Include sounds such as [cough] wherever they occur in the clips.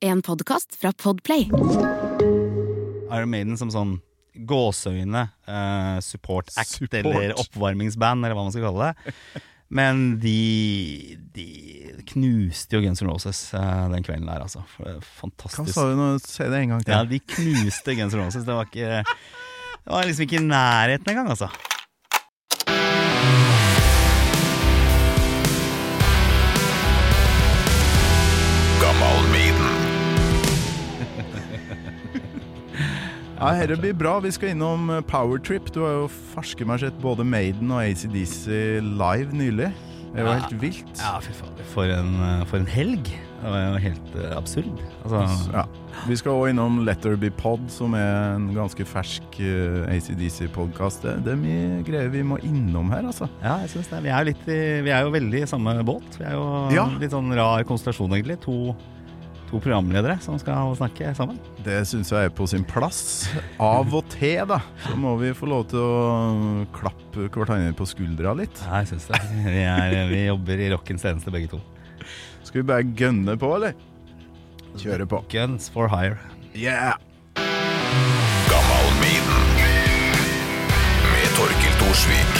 En podkast fra Podplay. Iron Maiden som sånn gåseøyne eh, support act Support. eller oppvarmingsband, eller hva man skal kalle det. Men de, de knuste jo Guns N' Roses eh, den kvelden der, altså. Fantastisk. Hva sa du nå? Si det en gang til. Ja, de knuste Guns N' Roses. Det var ikke Det var liksom ikke i nærheten engang, altså. Ja, Dette blir bra. Vi skal innom eh, Powertrip. Du har jo farske meg sett både Maiden og ACDC live nylig. Det var Ja. helt vilt. Ja, fy fader. For en, eh, for en helg. Det var jo helt uh, absurd. Altså, Ja. Vi skal òg innom Let There Be Pod, som er en ganske fersk uh, ACDC-podkast. Det, det er mye greier vi må innom her, altså. Ja, jeg synes det. Vi er, i, vi er jo veldig i samme båt. Vi er jo Ja. litt sånn rar konstellasjon, egentlig. To, to programledere som skal snakke sammen. Det syns jeg er på sin plass. Av og til, da, så må vi få lov til å klappe hverandre på skuldra litt. Ja, jeg synes det. Vi, er, vi jobber i rockens tjeneste, begge to. Skal vi bare gønne på, eller? Kjøre på. Guns for hire. Yeah! Gammal Maiden med Torkil Thorsvik.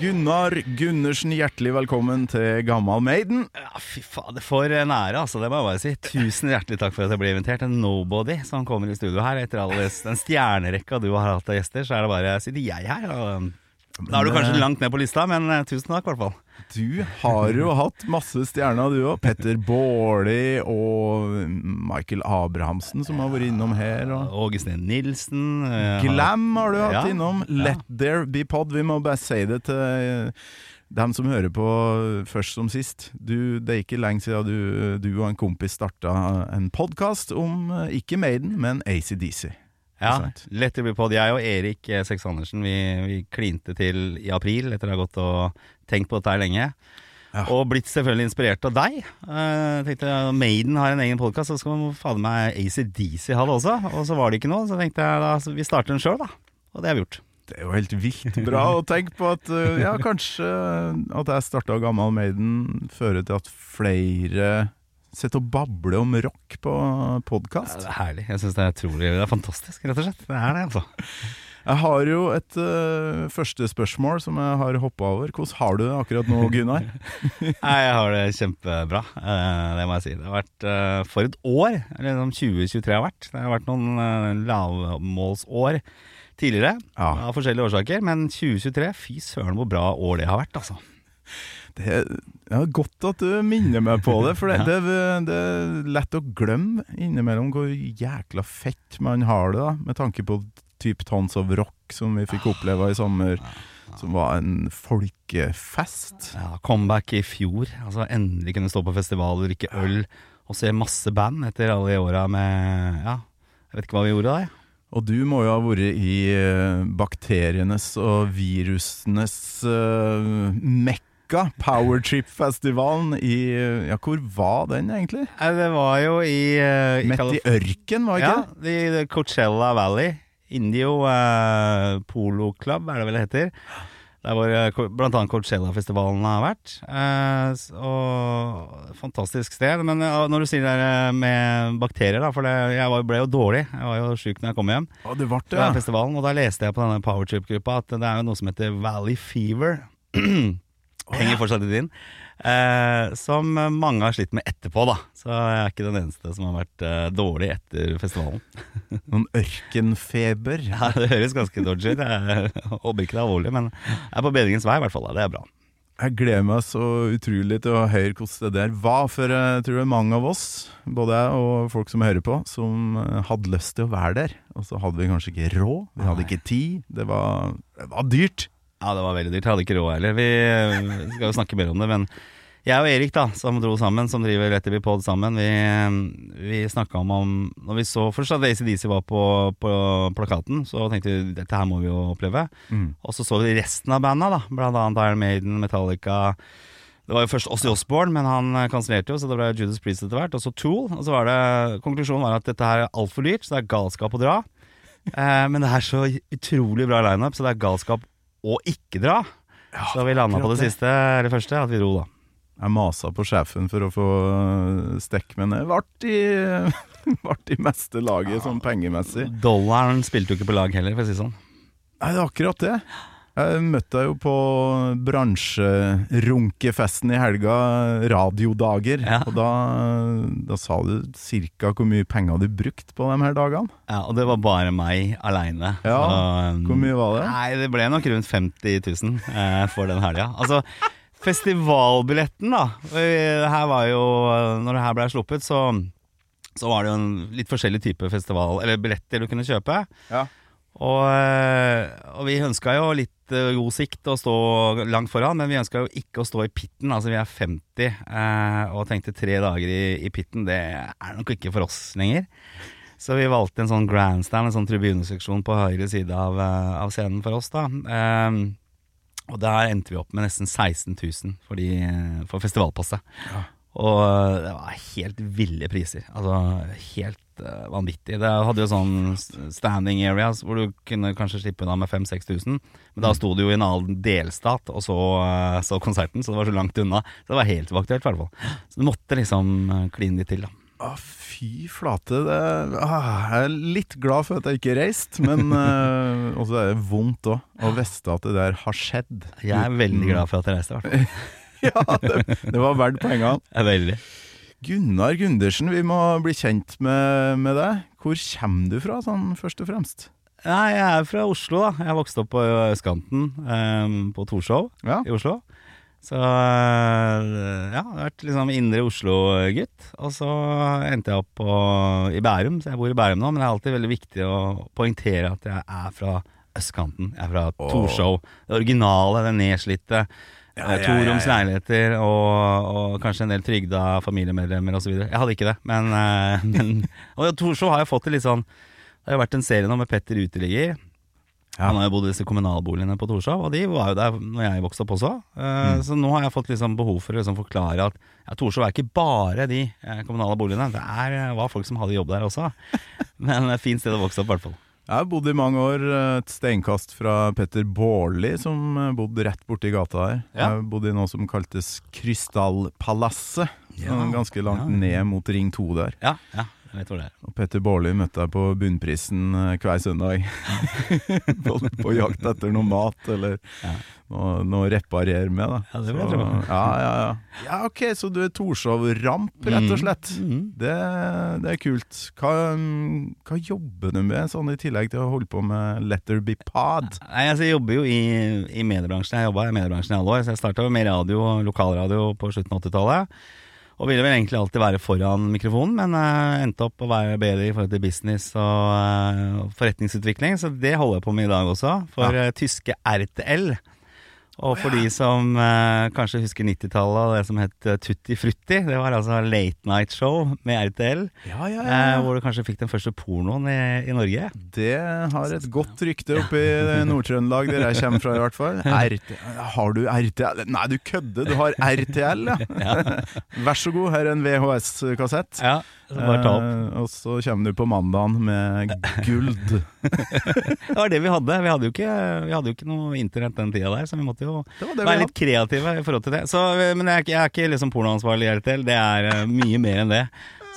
Gunnar Gundersen, hjertelig velkommen til Gammal Maiden. Ja, fy fader, for en ære, altså. Det må jeg bare si. Tusen hjertelig takk for at jeg ble invitert. En nobody som kommer i studio her. Etter all den stjernerekka du har hatt av gjester, så er det bare sitter jeg her. Og da er du kanskje langt ned på lista, men eh, tusen takk, i hvert fall. Du har jo [laughs] hatt masse stjerner, du òg. Petter Baarli og Michael Abrahamsen, som har vært innom her. Og Åge Nilsen. eh, Glam har du hatt Ja, innom. Let there be pod. Vi må bare si det til eh, dem som hører på først som sist. Du, det er ikke lenge siden du, du og en kompis starta en podkast om eh, ikke Maiden, men ACDC. Ja, lett Let bli be pod. Jeg og Erik Seks Sex Andersen vi, vi klinte til i april etter å ha gått og tenkt på dette her lenge. Ja. Og blitt selvfølgelig inspirert av deg. Jeg tenkte Maiden har en egen podkast, så skal man fader meg ACDC ha det også. Og så var det ikke noe, så tenkte jeg da vi starter den sjøl, da. Og det har vi gjort. Det er jo helt vilt bra å tenke på at eh, ja, kanskje at jeg starta Gammal Maiden fører til at flere sitter og babler om rock på Ja. Det er herlig. Jeg syns det er utrolig Det er fantastisk, rett og slett. Det er det, altså. Jeg har jo et uh, første spørsmål som jeg har hoppa over. Hvordan har du det akkurat nå, Gunnar? [laughs] Nei, jeg har det kjempebra. uh, det må jeg si. Det har vært uh, for et år, eller som 2023 har vært. Det har vært noen lavmålsår tidligere, Ja. av forskjellige årsaker. Men 2023, fy søren hvor bra år det har vært, altså. Det er, ja, godt at du minner meg på det, for det, [laughs] det, det er lett å glemme innimellom hvor jækla fett man har det, da, med tanke på type Tons of Rock som vi fikk oppleve i sommer, som var en folkefest. Ja, comeback i fjor. Altså Endelig kunne stå på festival og drikke øl og se masse band etter alle de åra med Ja, jeg vet ikke hva vi gjorde da. jeg. Og du må jo ha vært i eh, bakterienes og virusenes uh, mekka, Powertrip-festivalen i eh, Ja, hvor var den egentlig? Det var jo i, uh, i Midt i ørken, var det ikke Ja, i Coachella Valley. Indio eh, Polo Club, er det vel det heter. Der hvor bl.a. Blant annet Coachella-festivalen har vært. Eh, og Fantastisk sted. Men eh, når du sier det med bakterier, da, for det, jeg var, ble jo dårlig. Jeg var jo sjuk når jeg kom hjem Å, det ble det, ja. festivalen. Og da leste jeg på denne Powertrip-gruppa at det er jo noe som heter Valley Fever. [clears throat] [clears throat] Henger fortsatt litt inn. Eh, som mange har slitt med etterpå, da. Så jeg er ikke den eneste som har vært eh, dårlig etter festivalen. [laughs] Noen ørkenfeber. Ja, Det høres ganske dodgy ut. Jeg håper ikke det er alvorlig, men jeg er på bedringens vei, i hvert fall. da. Det er bra. Jeg gleder meg så utrolig til å høre hvordan det der var, for jeg tror det er mange av oss, både jeg og folk som hører på, som eh, hadde lyst til å være der. Og så hadde vi kanskje ikke råd, vi hadde ikke tid, det var, det var dyrt. Ja, det var veldig dyrt. Jeg hadde ikke råd heller. Vi eh, skal jo snakke mer om det, men jeg og Erik, da, som dro sammen, som driver Letterby Pod sammen, vi, vi snakka om, om Når vi så først at ACDC var på, på plakaten, så tenkte vi dette her må vi jo oppleve. Mm. Og så så vi resten av banda, da. Blant annet Iron Maiden, Metallica. Det var jo først Ossie Osborne, men han eh, kansellerte jo, så det ble Judas Priest etter hvert. Og så Tool. Og så var det Konklusjonen var at dette her er altfor dyrt, så det er galskap å dra. Eh, men det er så utrolig bra lineup, så det er galskap å ikke dra. så vi landa på det siste, eller første, at vi dro, da. Jeg masa på sjefen for å få stekke stekk, men det ble i, [laughs] vart i meste laget sånn pengemessig. Dollaren spilte jo ikke på lag heller, for å si det sånn. Nei, det er akkurat det. Jeg møtte deg jo på bransjerunkefesten i helga, radiodager. Ja. Og da, da sa du cirka hvor mye penger du brukte på de her dagene. Ja, Og det var bare meg aleine. Ja, Hvor mye var det? Nei, det ble nok rundt 50 000 eh, for den helga. Altså, festivalbilletten, da. eh, Her var jo Når det her ble sluppet, så, så var det jo en litt forskjellig type festival Eller billetter du kunne kjøpe. Ja. Og, eh, og vi ønska jo litt eh, god sikt å stå langt foran, men vi ønska jo ikke å stå i pitten. Altså vi er 50 eh, og tenkte tre dager i, i pitten, det er nok ikke for oss lenger. Så vi valgte en sånn grandstand, en sånn tribuneseksjon på høyre side av, eh, av scenen for oss, da. Eh, og der endte vi opp med nesten 16 000 for, de, for festivalpasset. Og eh, det var helt ville priser. Altså helt eh, vanvittig. Det hadde jo sånn standing areas hvor du kunne kanskje slippe unna med 5000-6000. Men da sto du jo i en annen delstat og så, uh, så konserten, så det var så langt unna. Så det var helt uaktuelt, i hvert fall. Så du måtte liksom uh, kline litt til, da. Å, fy flate. Det, ah, jeg er litt glad for at jeg ikke reiste, men uh, [laughs] også er det vondt òg å vite at det der har skjedd. Jeg er veldig glad for at jeg reiste, i hvert fall. [laughs] ja, det, det var verdt poengene. [laughs] Er veldig. Gunnar Gundersen, vi må bli kjent med, med deg. Hvor kommer du fra, sånn først og fremst? Nei, jeg er fra Oslo, da. Jeg vokste opp på østkanten, um, på Torshov Ja. i Oslo. Så eh, ja, jeg har vært liksom indre Oslo-gutt. Og så endte jeg opp på, i Bærum, så jeg bor i Bærum nå. Men det er alltid veldig viktig å poengtere at jeg er fra østkanten. Jeg er fra Torshov. Det originale, det nedslitte. Ja, eh, Toroms leiligheter og, og kanskje en del trygda familiemedlemmer osv. Jeg hadde ikke det, men, eh, [laughs] men Og Torshov har jo fått det litt sånn Det har vært en serie nå med Petter Uteligger. Ja. Han har jo bodd i disse kommunalboligene på Torshov, og de var jo der når jeg vokste opp også. Uh, Mm. Så nå har jeg fått liksom behov for å liksom forklare at ja, Torshov er ikke bare de kommunale boligene. Det er, var folk som hadde jobb der også. [laughs] Men et fint sted å vokse opp, i hvert fall. Jeg har bodd i mange år, eh, et steinkast fra Petter Baarli, som eh, bodde rett borti gata her. Ja. Jeg bodde i noe som kaltes Krystallpalasset, Ja. ganske langt Ja. ned mot Ring 2 der. Ja, ja, jeg vet hvor det er. Og Petter Baarli møtte deg på Bunnprisen eh, hver søndag. [laughs] på, på jakt etter noe mat eller Ja. noe, noe reparere med. Da. Ja, det vil jeg tro. [laughs] ja, ja, ja. ja, ok, så du er Torshov-ramp, rett og slett. Mm. Det, det er kult. Hva, mm, hva jobber du med, sånn i tillegg til å holde på med Letter Be Pod? Nei, altså, Jeg jobber jo i, i mediebransjen. Jeg jobba i mediebransjen i alle år. Så jeg starta med radio, lokalradio på slutten av 80-tallet. Og ville vel egentlig alltid være foran mikrofonen, men uh, endte opp å være bedre i forhold til business og uh, forretningsutvikling. Så det holder jeg på med i dag også, for eh, tyske RTL. Og for de som eh, kanskje husker 90-tallet og det som het eh, Tutti Frutti, det var altså late night show med RTL. Ja, ja, Eh, hvor du kanskje fikk den første pornoen i, i Norge. Det har et godt rykte oppe i Nord-Trøndelag, der jeg kommer fra i hvert fall. [laughs] RT, har du RTL? Nei, du kødder, du har RTL, [laughs] ja. Vær så god, her er en VHS-kassett. Ja, Eh, og så kommer du på mandagen med guld. [laughs] Det var det vi hadde. Vi hadde jo ikke, vi hadde jo ikke noe internett den tida der, så vi måtte jo Det det være litt kreative i forhold til det. Så, men jeg jeg er ikke liksom pornoansvarlig i RTL, det er eh, mye mer enn det.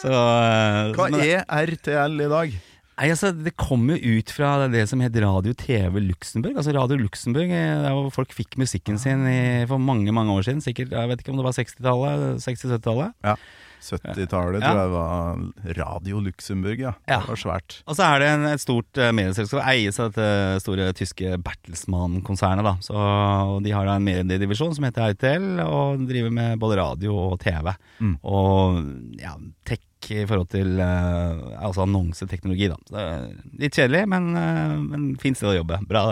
Så, eh, Hva men- er RTL i dag? Nei, altså, Det kom jo ut fra det som het Radio TV Luxembourg. Altså Radio Luxembourg, eh, der hvor folk fikk musikken sin i, for mange mange år siden. Sikkert, Jeg vet ikke om det var 60-tallet, 60-70-tallet. 70-tallet Ja. tror jeg var Radio Luxembourg, ja. Ja. Det var svært. Og så er det en, et stort uh, medieselskap, eies av dette store tyske Bertelsmann-konsernet. Så og De har da en mediedivisjon som heter RTL, og driver med både radio og TV. Mm. Og ja, tech i forhold til uh, altså annonseteknologi, da. Det litt kjedelig, men, uh, men fint sted å jobbe. Bra,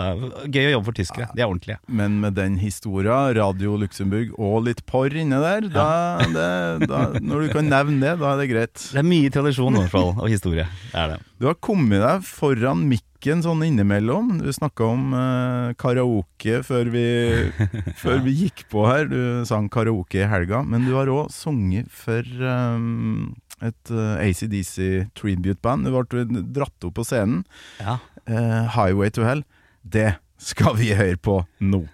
Gøy å jobbe for tyskere. De er ordentlige. Men med den historia, Radio Luxembourg og litt porr inne der, da, det, da, når du kan nevne det, da er det greit. Det er mye tradisjon i hvert fall, og historie. Det det. Du har kommet deg foran mikken sånn innimellom. Du snakka om eh, karaoke før vi, [laughs] før vi gikk på her. Du sang karaoke i helga, men du har òg sunget for eh, et uh, ACDC tribute-band. Du ble dratt opp på scenen. Ja. Uh, 'Highway to Hell'. Det skal vi høre på nå. [laughs]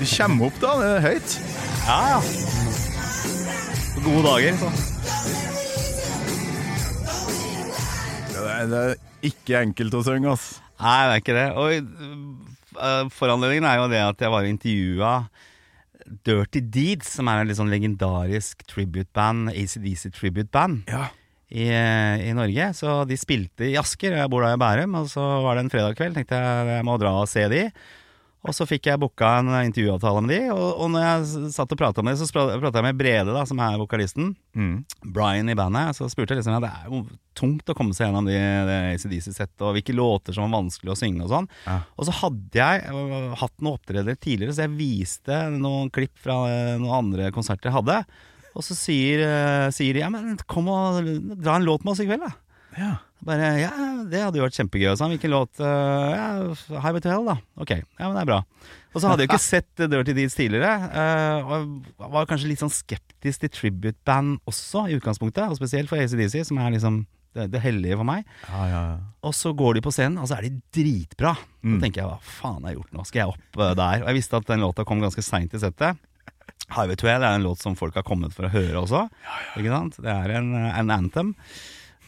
Du kommer opp, da. Det er høyt. Ja, ja. Gode dager, så. Ja, Det er, ikke enkelt å synge, ass. Nei, det er ikke det. Og øh, foranledningen er jo det at jeg var intervjua Dirty Deeds, som er en litt sånn legendarisk tribute-band, ACDC tribute-band. Ja. i, i Norge. Så de spilte i Asker, og jeg bor da i Bærum. Og så var det en fredag kveld, tenkte jeg jeg må dra og se de. Og så fikk jeg booka en intervjuavtale med de, og, og når jeg satt og prata med de, så prata jeg med Brede, da, som er vokalisten. Mm. Brian i bandet. Så spurte jeg liksom ja, det er jo tungt å komme seg gjennom de, ACDC-settet, og hvilke låter som var vanskelig å synge og sånn. Ja. Og så hadde jeg hatt noen opptredener tidligere, så jeg viste noen klipp fra øh, noen andre konserter jeg hadde. Og så sier, øh, sier de ja, men kom og dra en låt med oss i kveld, da. ja. Bare, ja, det hadde jo vært kjempegøy. Og sånn. Hvilken låt? Uh, ja, Highway to Hell, da. Ok, ja, men det er bra. Og så hadde jeg jo ikke [laughs] sett Dirty Deeds tidligere. Uh, og jeg var kanskje litt sånn skeptisk til tribute-band også, i utgangspunktet. Og spesielt for ACDC, som er liksom det, det hellige for meg. Ja, ja, ja. Og så går de på scenen, og så er de dritbra. Mm. Så tenker jeg hva faen har jeg gjort nå? Skal jeg opp uh, der? Og jeg visste at den låta kom ganske seint i settet. Highway to Hell er en låt som folk har kommet for å høre også. Ikke sant? Det er en, en anthem.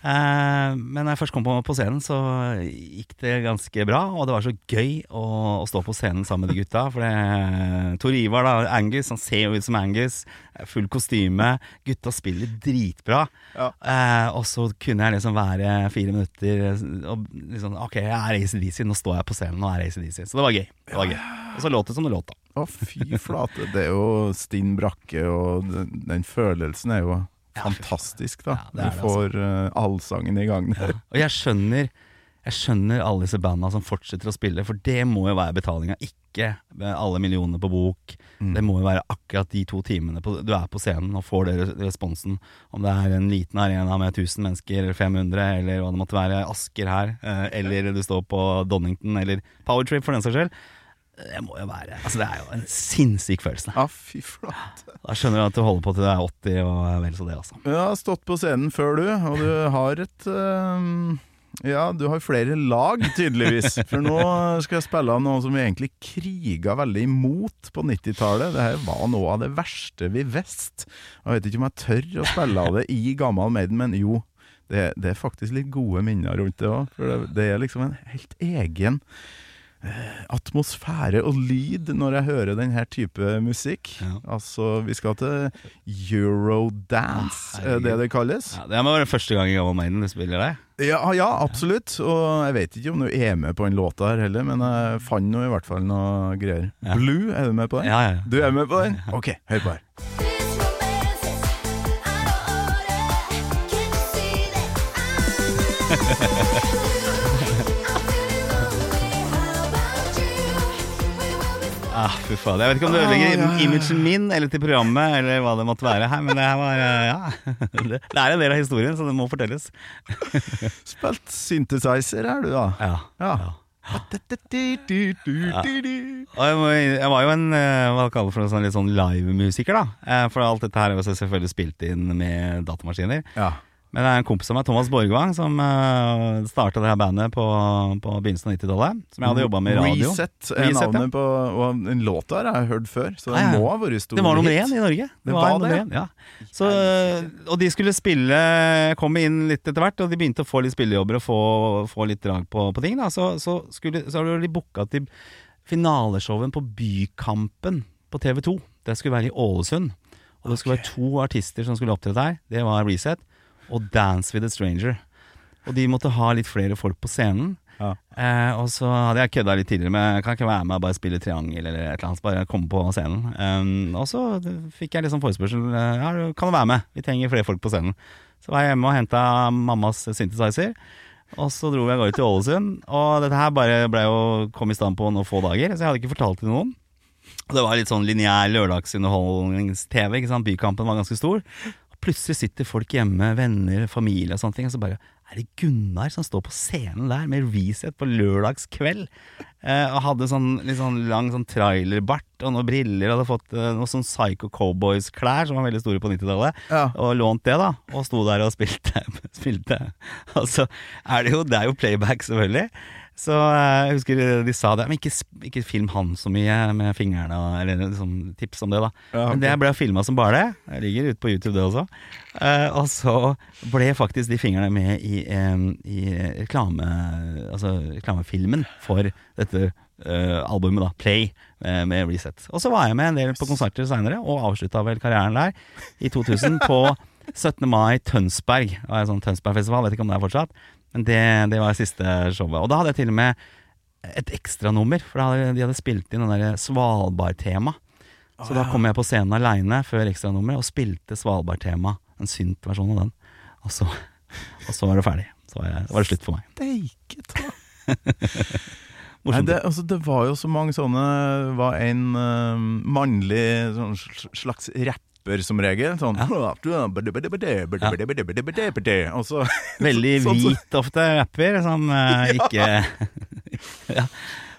Eh, men når jeg først kom på, på scenen, så gikk det ganske bra. Og det var så gøy å, å stå på scenen sammen med de gutta. For det, Tor Ivar, da, Angus, han ser jo ut som Angus. Full kostyme. Gutta spiller dritbra. Ja. Eh, og så kunne jeg liksom være fire minutter og liksom Ok, jeg er ACDC, nå står jeg på scenen, nå er ACDC. Så det var gøy. Det var gøy. Og så låt det som det låt, da. Å, fy flate. Det er jo stinn brakke, og den, den følelsen er jo fantastisk, da. Ja, du får uh, allsangen i gang der. Og jeg skjønner Jeg skjønner alle disse banda som fortsetter å spille, for det må jo være betalinga, ikke alle millionene på bok. Mm. Det må jo være akkurat de to timene på, du er på scenen og får det responsen. Om det er en liten arena med 1000 mennesker, eller 500, eller hva det måtte være, Asker her, eh, eller du står på Donington, eller Powertrip for den saks skyld. Det må jo være Altså, det er jo en sinnssyk følelse. Ja, fy flate. Da skjønner du at du holder på til du er 80 og vel så det, altså. Du har stått på scenen før, du, og du har et eh, Ja, du har flere lag, tydeligvis. For nå skal jeg spille av noe som vi egentlig kriga veldig imot på 90-tallet. Det her var noe av det verste vi visste. Jeg vet ikke om jeg tør å spille av det i Gammal Maiden, men jo. Det, det er faktisk litt gode minner rundt det òg. For det, det er liksom en helt egen atmosfære og lyd når jeg hører denne type musikk. Ja. Altså, vi skal til Eurodance, Ah, er det det kalles? Ja, det må være første gang i Gammal Maiden du spiller det. Ja, ja, absolutt. Og jeg vet ikke om du er med på den låta her heller, men jeg fant nå i hvert fall noe greier. Ja. Blue, er du med på den? Ja, ja, ja. Du er med på den? Ok, hør på her. Ah, fy faen. Jeg vet ikke om det Ah, ødelegger ja, ja. imagen min eller til programmet, eller hva det måtte være her, men det her var eh, Ja. [laughs] Det er en del av historien, så det må fortelles. [laughs] Spilt synthesizer her, du da. Ja. Ja. Ja. Ja. Jeg, var jo en eh, hva kaller det for en sånn, litt sånn livemusiker, da. Eh, For alt dette her er jo selvfølgelig spilt inn med datamaskiner. Ja. Men det er en kompis av meg, Thomas Borgvang, som uh, starta det her bandet på, på begynnelsen av 90-tallet. Som jeg hadde jobba med i radio. Reset er navnet ja. på Og en låt her har jeg hørt før, så det ja. må ha vært stor Det var nummer én i Norge. Det var var det? ja. ja. Så, og de skulle spille Komme inn litt etter hvert, og de begynte å få litt spillejobber og få, få litt drag på, på ting. Da. Så, så, skulle, så hadde de booka til finaleshowen på Bykampen på TV2. Det skulle være i Ålesund. Og det skulle være to artister som skulle opptre der. Det var Reset og Dance with a Stranger. Og de måtte ha litt flere folk på scenen. Ja. Eh, og så hadde jeg kødda litt tidligere med Kan ikke være med og bare spille triangel eller et eller annet. Bare komme på scenen. Um, og så fikk jeg liksom forespørsel. eh, Ja, kan du være med? Vi trenger flere folk på scenen. Så var jeg hjemme og henta mammas synthesizer. Og så dro vi av gårde til Ålesund. Og dette her bare ble jo kom i stand på noen få dager, så jeg hadde ikke fortalt det til noen. Det var litt sånn lineær lørdagsunderholdnings-TV. ikke sant? Bykampen var ganske stor. Plutselig sitter folk hjemme, venner, familie og sånne ting, og så bare er det Gunnar som står på scenen der med Reset på lørdagskveld? Eh, og hadde sånn litt sånn lang sånn trailerbart og noen briller. Og hadde fått eh, noen sånn Psycho Cowboys-klær som var veldig store på 90-tallet. Ja. Og lånt det, da. Og sto der og spilte. [laughs] spilte. Og så er det jo Det er jo playback, selvfølgelig. Så eh, jeg husker de sa det. Men ikke, ikke film han så mye med fingrene, eller liksom tips om det, da. Ja, Men det ble filma som bare det. Jeg ligger ute på YouTube, det også. Eh, og så ble faktisk de fingrene med i, eh, i reklame, altså reklamefilmen for dette eh, albumet, da. Play, eh, med Reset. Og så var jeg med en del på konserter seinere, og avslutta vel karrieren der i 2000 på [laughs] 17. mai Tønsberg. Var en sånn Tønsbergfestival, vet ikke om det er fortsatt. Men det, det var siste showet. Og da hadde jeg til og med et ekstranummer, for hadde, de hadde spilt inn den der Svalbard-tema. Så da kom jeg på scenen aleine før ekstranummeret og spilte Svalbard-tema, en synt-versjon av den. Og så, og så var det ferdig. Så var, jeg, var det slutt for meg. Steike ta. [laughs] Nei, det, altså, det var jo så mange sånne var en uh, mannlig sånn slags slags rapper som regel. Sånn [laughs] Og så [laughs] Veldig [laughs] sånn hvit ofte rapper, som eh, ikke Ja.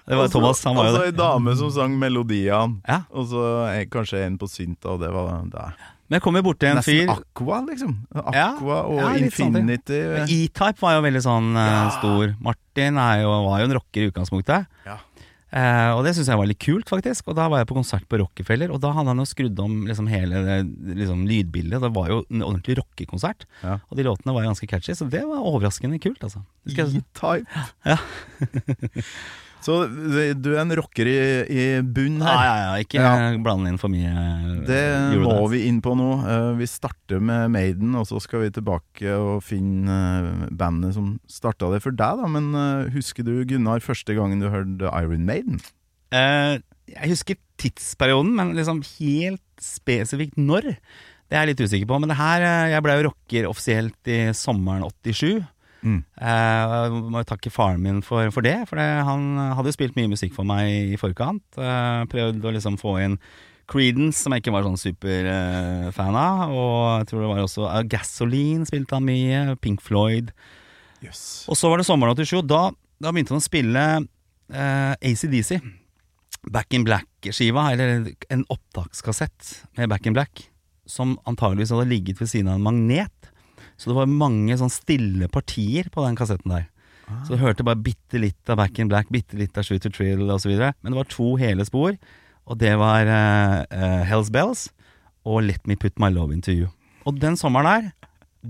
Det var Thomas, han var jo Og så det. ei dame som sang melodiene. Ja. Og så kanskje en på synta, og det var det. Men jeg kom jo borti en Nesten fyr Aqua, liksom. Ja, og ja, litt sånn ting. Infinity. E-Type var jo veldig sånn eh, stor. Martin jo, var jo en rocker i utgangspunktet. Ja. Eh, og det syns jeg var litt kult, faktisk. Og da var jeg på konsert på Rockefeller, og da hadde han jo skrudd om liksom hele det, liksom, lydbildet. Det var jo en ordentlig rockekonsert. Ja. Og de låtene var ganske catchy, så det var overraskende kult, altså. E-Type. Ja. [laughs] så du er en rocker i, i bunn her. her. ja, ja, ikke Ja. blande inn for mye. Det Det må Eurodance. vi inn på nå. Eh, vi starter med Maiden, og så skal vi tilbake og finne eh, bandet som starta det for deg. da Men eh, husker du, Gunnar, første gangen du hørte Iron Maiden? Eh, jeg husker tidsperioden, men liksom helt spesifikt når, det er jeg litt usikker på. Men det her, eh, jeg ble jo rocker offisielt i sommeren 87. Mm. Eh, jeg må takke faren min for, for det, for det, han hadde jo spilt mye musikk for meg i forkant. Eh, prøvd å liksom få inn Creedence, som jeg ikke var sånn superfan av. Og jeg tror det var også uh, Gasoline spilte han mye, Pink Floyd. Yes. Og så var det sommeren 87, og da, da begynte han å spille eh, ACDC. Back in Black-skiva, eller en opptakskassett med Back in Black, som antageligvis hadde ligget ved siden av en magnet. Så det var mange sånn stille partier på den kassetten der. Så du hørte bare bitte litt av Back in Black, bitte litt av Shooter Trill osv. Men det var to hele spor, og det var uh, uh, Hells Bells og Let Me Put My Love Into You. Og den sommeren der,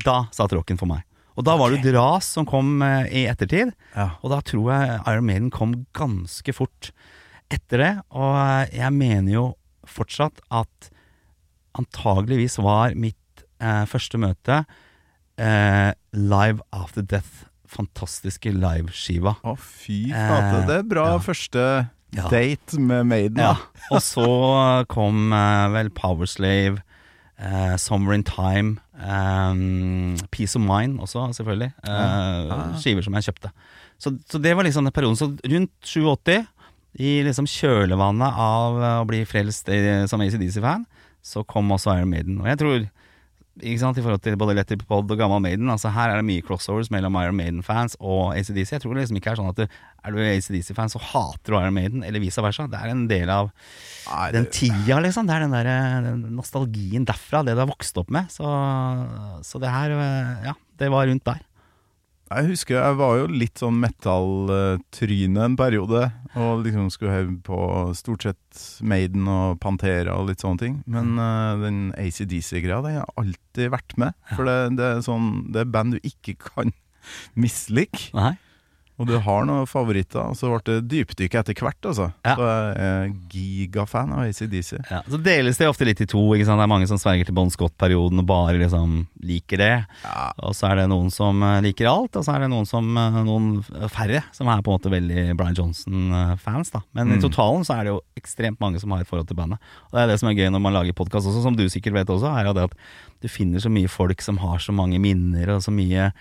da satt rocken for meg. Og da var det jo Dras som kom uh, i ettertid, Ja. og da tror jeg Iron Maiden kom ganske fort etter det. Og jeg mener jo fortsatt at antageligvis var mitt eh, første møte eh, Live After Death. Fantastiske liveskiva. Å, fy flate. Eh, Det er bra ja. første Ja. date med Maiden. Ja, og så kom eh, vel Powerslave, eh, Summer in Time, eh, Peace of Mind også, selvfølgelig. Eh, Skiver som jeg kjøpte. Så, så det var liksom den perioden. Så rundt 87, i liksom kjølvannet av eh, å bli frelst i, som ACDC-fan, så kom også Iron Maiden. Og jeg tror ikke sant, I forhold til både Letty Pod og Gamma Maiden. Altså Her er det mye crossovers mellom Iron Maiden-fans og ACDC. Jeg tror det liksom ikke er sånn at du, er du ACDC-fan, så hater du Iron Maiden, eller vice versa. Det er en del av Nei, den det, tida, liksom. Det er den der den nostalgien derfra, det du har vokst opp med. Så, så det her, eh, ja, det var rundt der. Jeg husker jeg var jo litt sånn metalltryne en periode, og liksom skulle høre på stort sett Maiden og Pantera og litt sånne ting. Men uh, den ACDC-greia, den har alltid vært med. For det, det, er sånn, det er band du ikke kan mislike. Nei. Og du har noen favoritter, og så ble det dypdykk etter hvert, altså. Ja. Så jeg er gigafan av ACDC. Ja, så deles det ofte litt i to. Ikke sant? Det er mange som sverger til Bon Scott-perioden og bare liksom liker det. Ja. Og så er det noen som eh, liker alt, og så er det noen, som, eh, noen færre som er på en måte veldig Brian Johnson-fans. da Men i Mm. totalen så er det jo ekstremt mange som har et forhold til bandet. Og det er det som er gøy når man lager podkast også, som du sikkert vet også, er jo det at du finner så mye folk som har så mange minner og så mye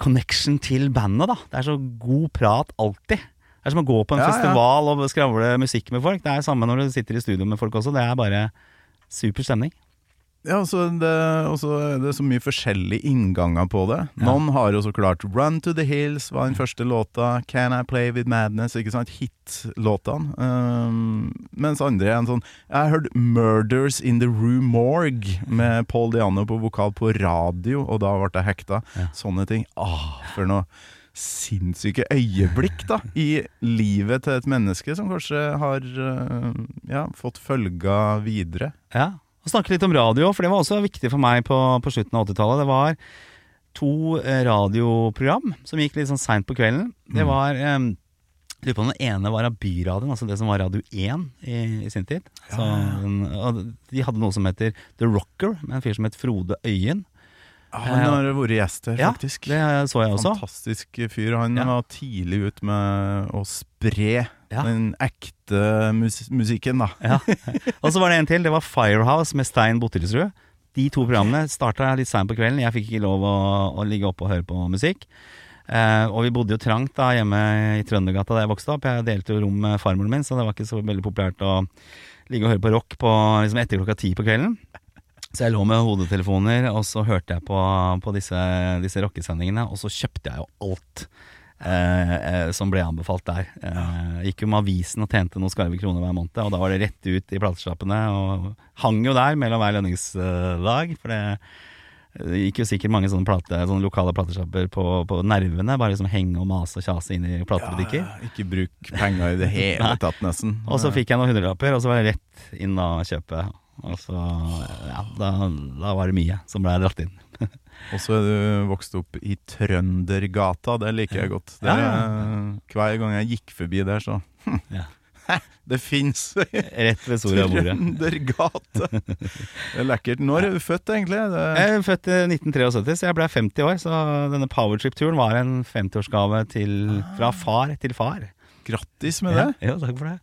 connection til bandet, da. Det er så god prat alltid. Det er som å gå på en Ja, ja. festival og skravle musikk med folk. Det er samme når du sitter i studio med folk også. Det er bare super stemning. Ja, så det, er det så mye forskjellige innganger på det. Noen har jo så klart Run to the Hills var den første låta. Can I Play With Madness, ikke sant? Hit-låtene. Um, mens andre er en sånn Jeg har hørt Murders in the Rue Morgue med Paul Diano på vokal på radio, og da ble jeg hekta. Ja. Sånne ting. Ah, for noe sinnssyke øyeblikk da [laughs] i livet til et menneske som kanskje har uh, ja, fått følga videre. Ja, og snakke litt om radio, for det var også viktig for meg på, på slutten av 80-tallet. Det var to eh, radioprogram som gikk litt sånn seint på kvelden. Det var eh, jeg lurer på om den ene var av Byradioen, altså det som var Radio 1 i, i sin tid. Så, og de hadde noe som heter The Rocker, med en fyr som het Frode Øyen. Han har vært gjest her, Ja. Det så jeg også. Fantastisk fyr. Han Ja. var tidlig ut med å spre Ja. den ekte mus musikken, da. Ja. [laughs] Og så var det en til, det var Firehouse med Stein Bottilsrud. De to programmene starta litt seint på kvelden. Jeg fikk ikke lov å, å ligge oppe og høre på musikk. Eh, og vi bodde jo trangt da hjemme i Trøndergata da jeg vokste opp. Jeg delte jo rom med farmoren min, så det var ikke så veldig populært å ligge og høre på rock på, liksom etter klokka ti på kvelden. Så jeg lå med hodetelefoner, og så hørte jeg på, på disse, disse rockesendingene, og så kjøpte jeg jo alt. Eh, eh, som ble anbefalt der. Eh, gikk jo med avisen og tjente noen skarve kroner hver måned. Og da var det rett ut i platesjappene, og hang jo der mellom hver lønningsdag. For det, det gikk jo sikkert mange sånne, plate, sånne lokale platesjapper på, på nervene. Bare liksom henge og mase og kjase inn i platebutikker. Ja, ikke bruk penger i det hele [laughs] tatt, nesten. Og så fikk jeg noen hundrelapper, og så var det rett inn og kjøpe. Og så, ja, da, da var det mye som ble dratt inn. [laughs] Og så er du vokst opp i Trøndergata, det liker jeg godt. Det, Ja. Hver gang jeg gikk forbi der, så hm, [laughs] Ja. Det fins [laughs] Rett ved Soria Moria. Trøndergate! Det er lekkert. Når er du født, egentlig? Det, Jeg er født i 1973, så jeg ble 50 år. Så denne powertrip-turen var en 50-årsgave fra far til far. grattis med det! Ja, takk for det.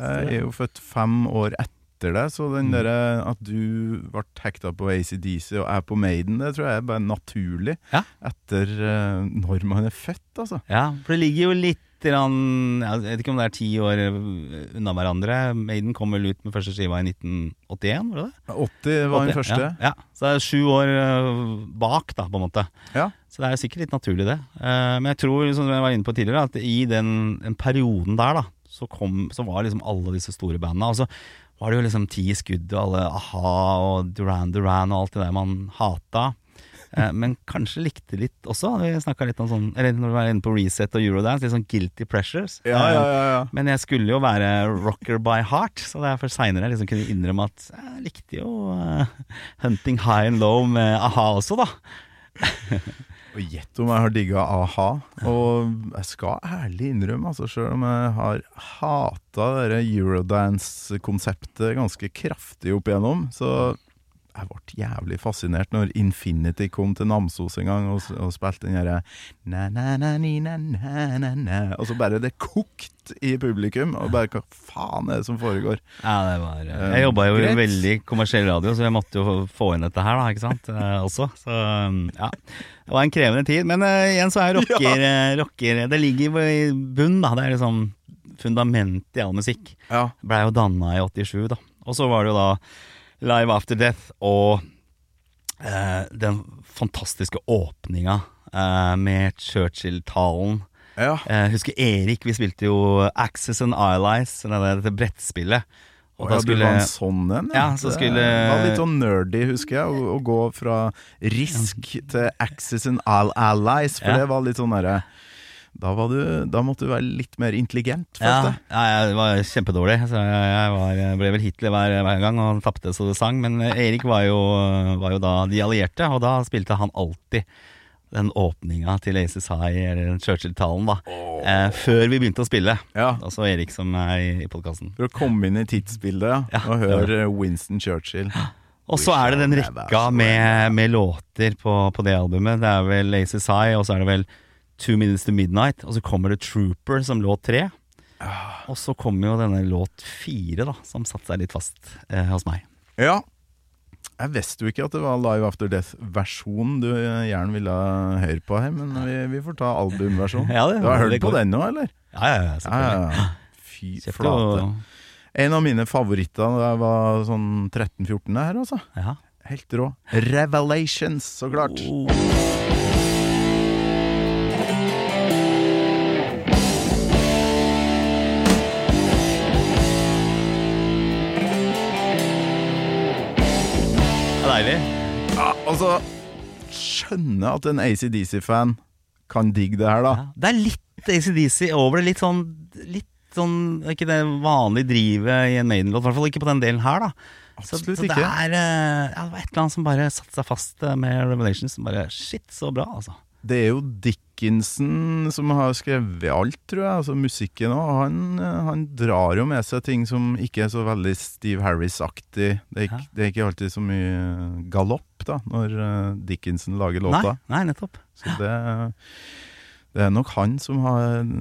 Jeg er jo født fem år etter deg, så Mm. den derre at du ble hekta på ACDC og er på Maiden, det tror jeg er bare naturlig Ja. etter uh, når man er født, altså. Ja, for det ligger jo litt Jeg vet ikke om det er ti år unna hverandre. Maiden kom vel ut med første skiva i 1981, var det det? 80 var den første. Ja, ja. Så det er sju år øh, bak, da, på en måte. Ja. Så det er sikkert litt naturlig, det. Eh, men jeg tror, som jeg var inne på tidligere, at i den, den perioden der, da, så, kom, så var liksom alle disse store bandene. Og så var det jo liksom Ti skudd og alle a-ha og Duran Duran og alt det der man hata. Eh, men kanskje likte litt også. Vi litt om sånn Eller når vi var inne på Reset og Eurodance, litt sånn guilty pressures. Ja, ja, ja, ja. Men jeg skulle jo være rocker by heart, så det er først seinere jeg liksom kunne innrømme at jeg likte jo uh, Hunting High and Low med a-ha også, da. [laughs] Og gjett om jeg har digga a-ha. Og jeg skal ærlig innrømme, altså, sjøl om jeg har hata eurodance-konseptet ganske kraftig opp igjennom, så jeg ble jævlig fascinert når Infinity kom til Namsos en gang og, og spilte den derre Og så bare det kokt i publikum, og bare hva faen er det som foregår? Ja, det var eh, Eh, Jeg jobba jo i veldig kommersiell radio, så jeg måtte jo få inn dette her, da, ikke sant. Eh, også. Så um, ja. Det var en krevende tid. Men uh, igjen så er [laughs] rocker, ja. rocker Det ligger jo i bunn, da. Det er liksom fundamentet i all musikk. Ja. Blei jo danna i 87, da. Og så var det jo da Live After Death og eh, den fantastiske åpninga eh, med Churchill-talen. ja. Eh, husker Erik, vi spilte jo Access and Allies, dette brettspillet. Og da ja, skulle en sånn en? Ja, så skulle- Det var litt sånn nerdy, husker jeg, å gå fra Risk til Axis and All Allies, for Ja. det var litt sånn derre da, var du, da måtte du være litt mer intelligent, ja, jeg. ja, jeg var kjempedårlig. Så jeg, jeg var, ble vel Hitler hver, hver gang og tapte så det sang. Men Erik var jo, var jo da de allierte, og da spilte han alltid den åpninga til Aces High, eller Churchill-talen, da. Eh, før vi begynte å spille. Ja. Også Erik som er i, i podkasten. For å komme inn i tidsbildet ja, Ja, og høre Winston Churchill. Og så er det den rekka med, med låter på, på det albumet. Det er vel Aces High, og så er det vel Two Minutes to Midnight, og så kommer det Trooper som låt tre. Og så kommer jo denne låt fire, da, som satte seg litt fast eh, hos meg. Ja. Jeg visste jo ikke at det var Live After Death-versjonen du gjerne ville høre på her, men vi, vi får ta albumversjonen. [laughs] Ja, du har hørt på den nå, eller? Ja, ja, ja, Ja. [laughs] Fy Kjøpte flate. Og... En av mine favoritter da jeg var sånn 13-14 her, altså. ja. Helt rå. Revelations, så klart. Det deilig. Ja, altså Skjønner at en ACDC-fan kan digge det her, da. Ja. Det er litt ACDC over det. Litt sånn, litt sånn Ikke det vanlige drivet i en Maiden-låt. I hvert fall ikke på den delen her, da. Så, Absolutt så det ikke. er eh, ja, det var et eller annet som bare satte seg fast eh, med Revelations. Som bare Shit, så bra, altså. Det er jo Dickinson som har skrevet alt, tror jeg. Altså musikken òg. Han, eh, han drar jo med seg ting som ikke er så veldig Steve Harris-aktig. Det, det er ikke alltid så mye galopp da når eh, Dickinson lager låta. nei, nettopp. Så det, det er nok han som har eh,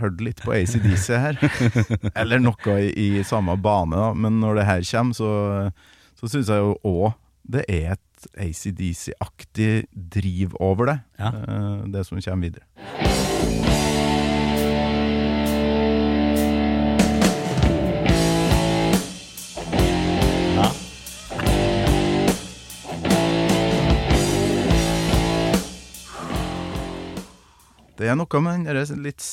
hørt litt på ACDC her. [laughs] Eller noe i, i samme bane, da. Men når det her kommer, så, så syns jeg jo òg det er et ACDC-aktig driv over det. Ja. eh, Det som kommer videre. Ja. Det er noe med den litt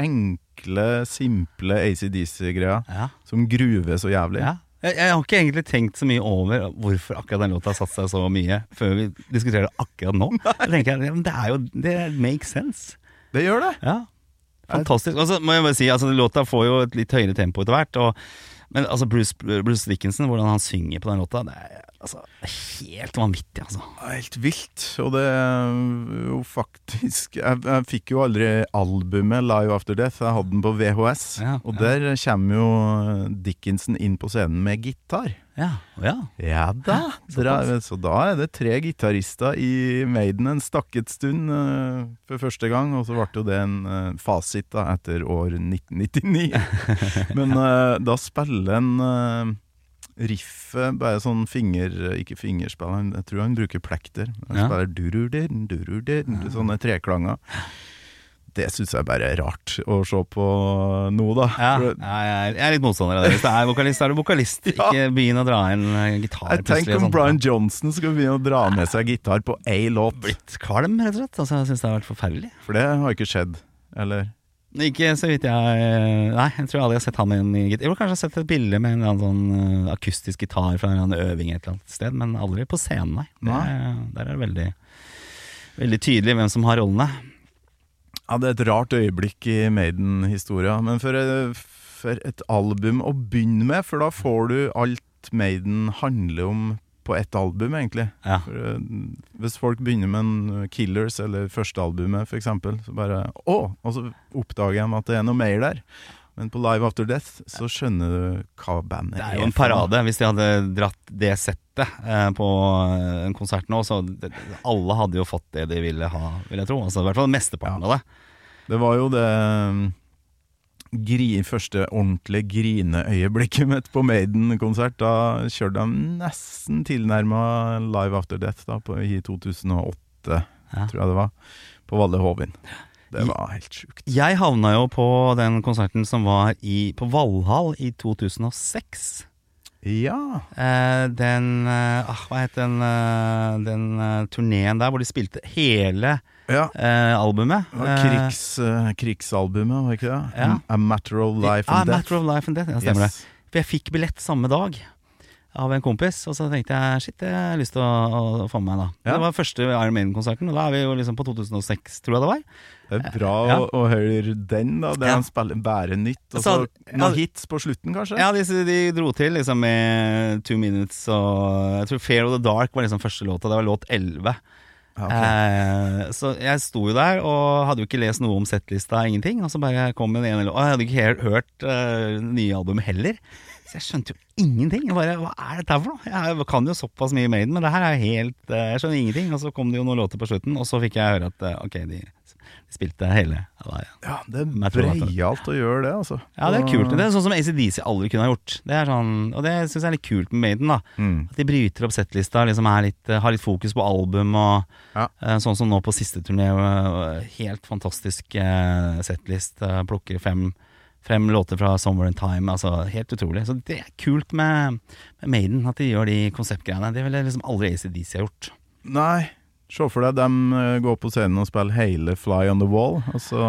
enkle, simple ACDC-greia Ja. som gruver så jævlig. Ja. Jeg, jeg har ikke egentlig tenkt så mye over hvorfor akkurat den låta har satt seg så mye, før vi diskuterer det akkurat nå. [laughs] Da tenker jeg, ja, men Det er jo Det makes sense. Det gjør det. Ja. Fantastisk. Og så må jeg bare si, altså låta får jo et litt høyere tempo etter hvert. Og, men altså Bruce, Bruce Dickinson, hvordan han synger på den låta, det er altså helt vanvittig, altså. Helt vilt. Og det er jo faktisk Jeg, jeg fikk jo aldri albumet Live After Death. Jeg hadde den på VHS. Ja, og ja. der kommer jo Dickinson inn på scenen med gitar. Ja, ja. Ja da. Dere- Så da er det tre gitarister i Maiden en stakket stund uh, for første gang. Og så ble jo det en uh, fasit da etter år 1999. [laughs] Men uh, da spiller en riffet bare sånn finger... Ikke fingerspill, jeg tror han bruker plekter. Han Ja. spiller dururdir, dururdir, sånne treklanger. Det syns jeg bare er rart å se på nå, da. Ja, jeg, er, litt motstander av det. Hvis du er vokalist, så er du vokalist. [laughs] Ja. Ikke begynn å dra inn eh, gitar jeg tenker om. Brian Johnson skal begynne å dra med seg gitar på én låt. Blitt kvalm, rett og slett. Altså, jeg syns det har vært forferdelig. For det har ikke skjedd. Eller Ikke så vidt jeg Nei, jeg tror aldri jeg har sett han i en gitar. Jeg har kanskje sett et bilde med en eller annen sånn eh, akustisk gitar fra en eller annen øving et eller annet sted, men aldri på scenen, nei. Det, der er det veldig, veldig tydelig hvem som har rollene. Ja, det er et rart øyeblikk i Maiden-historia. Men for, eh, for et album å begynne med, for da får du alt Maiden handler om på ett album, egentlig. Ja. For, eh, hvis folk begynner med en eh, Killers eller førstealbumet, eksempel, så bare Å! Og så oppdager de at det er noe mer der. Men på Live After Death så skjønner du hva bandet er. Det er jo en parade. Hvis de hadde dratt det settet eh, på eh, en konsert nå, så det, alle hadde jo fått det de ville ha, vil jeg tro. Altså, I hvert fall mesteparten av det. Det var jo det gri, første ordentlige grineøyeblikket mitt på Maiden-konsert. Da kjørte de nesten tilnærma Live After Death da, på, i 2008, Ja. tror jeg det var, på Valle Hovin. Det var helt sjukt. Jeg havna jo på den konserten som var i, på Valhall i 2006. Ja. Eh, den eh, ah, Hva het den, eh, den eh, turneen der hvor de spilte hele ja. eh, albumet? Krigs, eh, krigsalbumet, var ikke det? Ja. A Matter of Life ah, and Death. Matter of Life and Death, ja, stemmer Yes. det. For jeg fikk billett samme dag av en kompis, og så tenkte jeg shit, det har jeg lyst til å, å få med meg, da. Ja. Det var første Iron Maiden-konserten, og da er vi jo liksom på 2006, tror jeg det var. Det er bra Ja. å, å høre den, da. Det Ja. han spiller bare nytt. Og Så- noen hits på slutten, kanskje? Ja, de, de dro til liksom med Two Minutes og Jeg tror Fair of the Dark var liksom første låta. Det var låt 11. Ja, okay. Eh, så jeg sto jo der og hadde jo ikke lest noe om settlista, ingenting. Og så bare kom den ene låta. Og jeg hadde ikke helt hørt uh, nye album heller. Så jeg skjønte jo ingenting. Jeg bare, Hva er dette for noe? Jeg kan jo såpass mye Maiden, men det her er helt uh, Jeg skjønner ingenting. Og så kom det jo noen låter på slutten, og så fikk jeg høre at uh, ok, de spilte hele. Ja, ja. Det er breialt å gjøre det, altså. Ja, det er kult. Det er sånn som ACDC aldri kunne ha gjort. Det er sånn, og det syns jeg er litt kult med Maiden. da Mm. At de bryter opp settlista, liksom er litt, har litt fokus på album. Og Ja. eh, Sånn som nå på siste turné. eh, Helt fantastisk eh, settlist. Plukker fem, frem låter fra Somewhere in Time. Altså, helt utrolig. Så det er kult med, med Maiden, at de gjør de konseptgreiene. Det ville liksom aldri ACDC ha gjort. Nei, se for deg dem går gå på scenen og spille hele Fly on the Wall, og så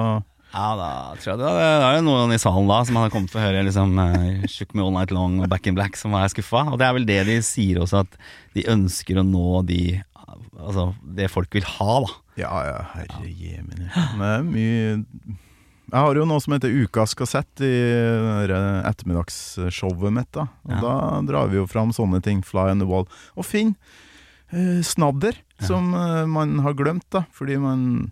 Ja, da tror jeg det, det er jo noen i salen da som hadde kommet til å høre liksom uh, Shook Me All Night Long og Back in Black som var skuffa. Og det er vel det de sier også, at de ønsker å nå de Altså det folk vil ha, da. Ja, ja, herre jemini. Det er mye Jeg har jo noe som heter Ukas kassett i ettermiddagsshowet mitt. da Og Ja. Da drar vi jo fram sånne ting, Fly on the Wall, og finn eh, snadder som eh, man har glemt, da fordi man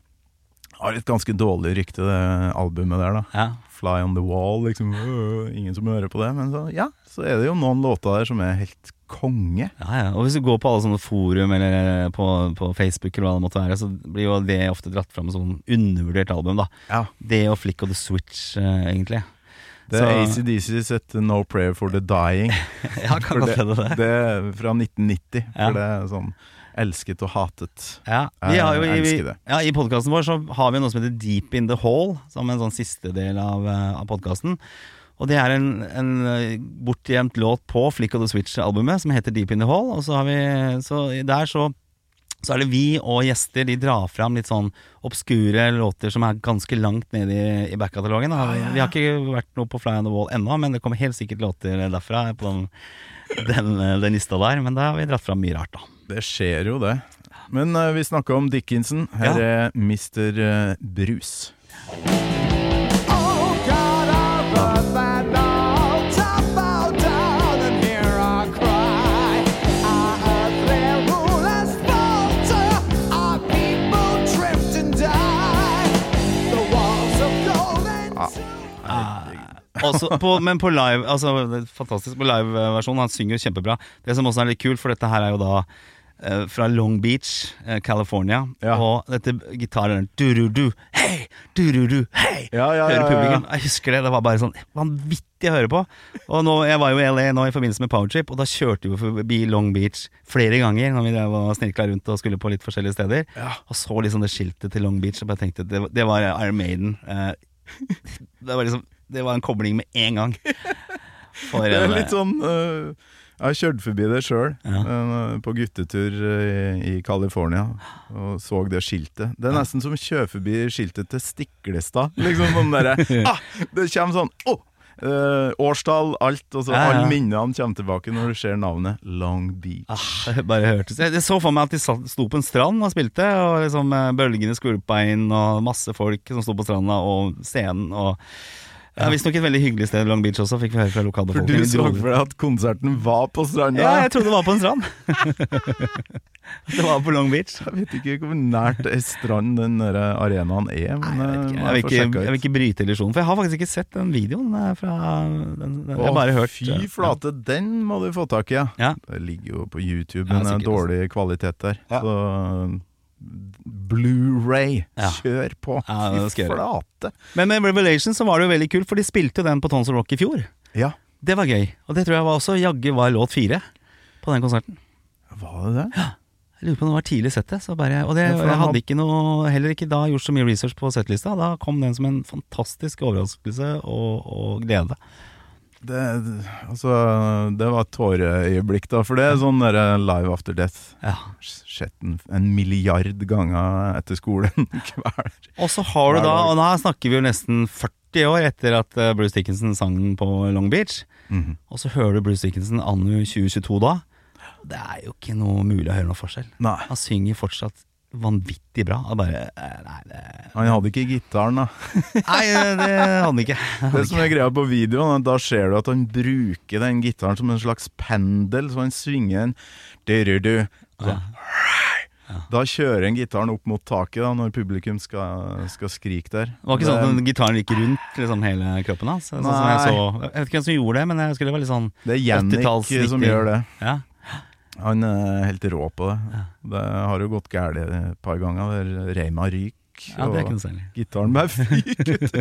har et ganske dårlig rykte, det albumet der. da Ja. Fly on the Wall, liksom. øh, ingen som hører på det. Men så, ja, så er det jo noen låter der som er helt konge. Ja, ja. Og hvis du går på alle sånne forum eller på, på Facebook eller hva det måtte være, så blir jo det ofte dratt fram som sånn undervurdert album, da. Ja. Det og Flick of the Switch, eh, egentlig. Det er ACDC sitt No Prayer for the Dying. [laughs] Ja, kan godt det, det. Det er fra 1990. Ja. For det er sånn elsket og hatet. Ja, vi har jo i, ja, I podkasten vår så har vi noe som heter Deep in the Hall, som en sånn siste del av, eh, av podkasten. Og det er en, en eh, bortgjemt låt på Flick of the Switch-albumet som heter Deep in the Hall. Og så har vi Så der så så er det vi og gjester De drar fram litt sånn obskure låter som er ganske langt nede i, i back-katalogen. ja. Vi har ikke vært noe på Fly on the Wall ennå, men det kommer helt sikkert låter derfra på den, den, eh, den lista der. Men da har vi dratt fram mye rart, da. Det skjer jo, det. Men uh, vi snakka om Dickinson. Her Ja. er Mr. eh, Brus. Oh God, I that top down and I cry. Også på, men på live Altså fantastisk på live-versjonen. Han synger jo kjempebra. Det som også er litt kult, for dette her er jo da eh, fra Long Beach, eh, California. Ja. Og dette gitaren du-ru-du, hei, du-ru-du, hei. Ja, ja, Hører ja, ja. publikum. Jeg husker det. Det var bare sånn vanvittig å høre på. Og nå, Jeg var jo i LA nå i forbindelse med Powertrip, og da kjørte vi forbi Long Beach flere ganger når vi drev og snirkla rundt og skulle på litt forskjellige steder. Og så liksom det skiltet til Long Beach og bare tenkte det, det var Iron Maiden. Eh, [laughs] det var liksom Det var en kobling med en gang. [laughs] For, Det er eh, litt sånn eh, Jeg har kjørt forbi det sjøl, Ja. på guttetur eh, i, i California, og så det skiltet. Det er nesten som å kjøre forbi skiltet til Stiklestad. Liksom sånn derre [laughs] ah, Det kommer sånn oh! eh, årstall, alt. Og så Ja, ja. alle minnene kommer tilbake når du ser navnet Long Beach. Ah, bare hørtes Jeg jeg så for meg at de sto på en strand og spilte, og liksom eh, bølgene skvulpa inn, og masse folk som sto på stranda, og scenen og ja, Visstnok et veldig hyggelig sted, Long Beach også, fikk vi høre fra lokalbefolkningen. For du så for deg at konserten var på stranda? Ja, jeg trodde det var på en strand. [laughs] det var på Long Beach. Jeg vet ikke hvor nært strand den der arenaen er. Men Jeg, vet eh, jeg, vil ikke, jeg vil ikke bryte illusjonen, for jeg har faktisk ikke sett den videoen eh, fra den, den, Jeg Å, har bare hørt Fy flate, flate, den må du få tak i, ja. Ja. Det ligger jo på YouTube, Ja, men er dårlig kvalitet der. Ja. Så Blu-ray, Ja. kjør på! Ja, Fy flate! Men med Revelation så var det jo veldig kult, for de spilte jo den på Tons of Rock i fjor. Ja, Det var gøy. Og det tror jeg var også jaggu var låt fire på den konserten. var det det? Jeg lurer på om det var tidlig settet. Så bare, og det, Ja, jeg hadde ikke noe, heller ikke da gjort så mye research på settlista. Da kom den som en fantastisk overraskelse og, og glede. Det, altså, det var et tåreøyeblikk, da. For det er sånn der Live After Death. Ja. Sett den en milliard ganger etter skolen [laughs] hver Og så har du da, og da snakker vi jo nesten 40 år etter at eh, Bruce Dickinson sang den på Long Beach. Mhm. Og så hører du Bruce Dickinson anno 2022 da. Det er jo ikke noe mulig å høre noe forskjell. Nei. Han synger fortsatt vanvittig bra. Og bare, eh, nei, det, Han hadde ikke gitaren, da. [laughs] nei, det hadde han ikke. [laughs] Det som er greia på videoen, da ser du at han bruker den gitaren som en slags pendel, så han svinger en du-du-du. Så, Da kjører en gitaren opp mot taket da, når publikum skal, skal skrike der. Det var ikke sånn at den gitaren gikk rundt liksom, hele kroppen hans. Sånn som jeg, så, jeg vet ikke hvem som gjorde det, men jeg husker det var litt sånn Det er Jannik som gjør det. Ja, Han er helt rå på det. Det har jo gått galt et par ganger. Reima ryker, ja og gitaren bare fyker ut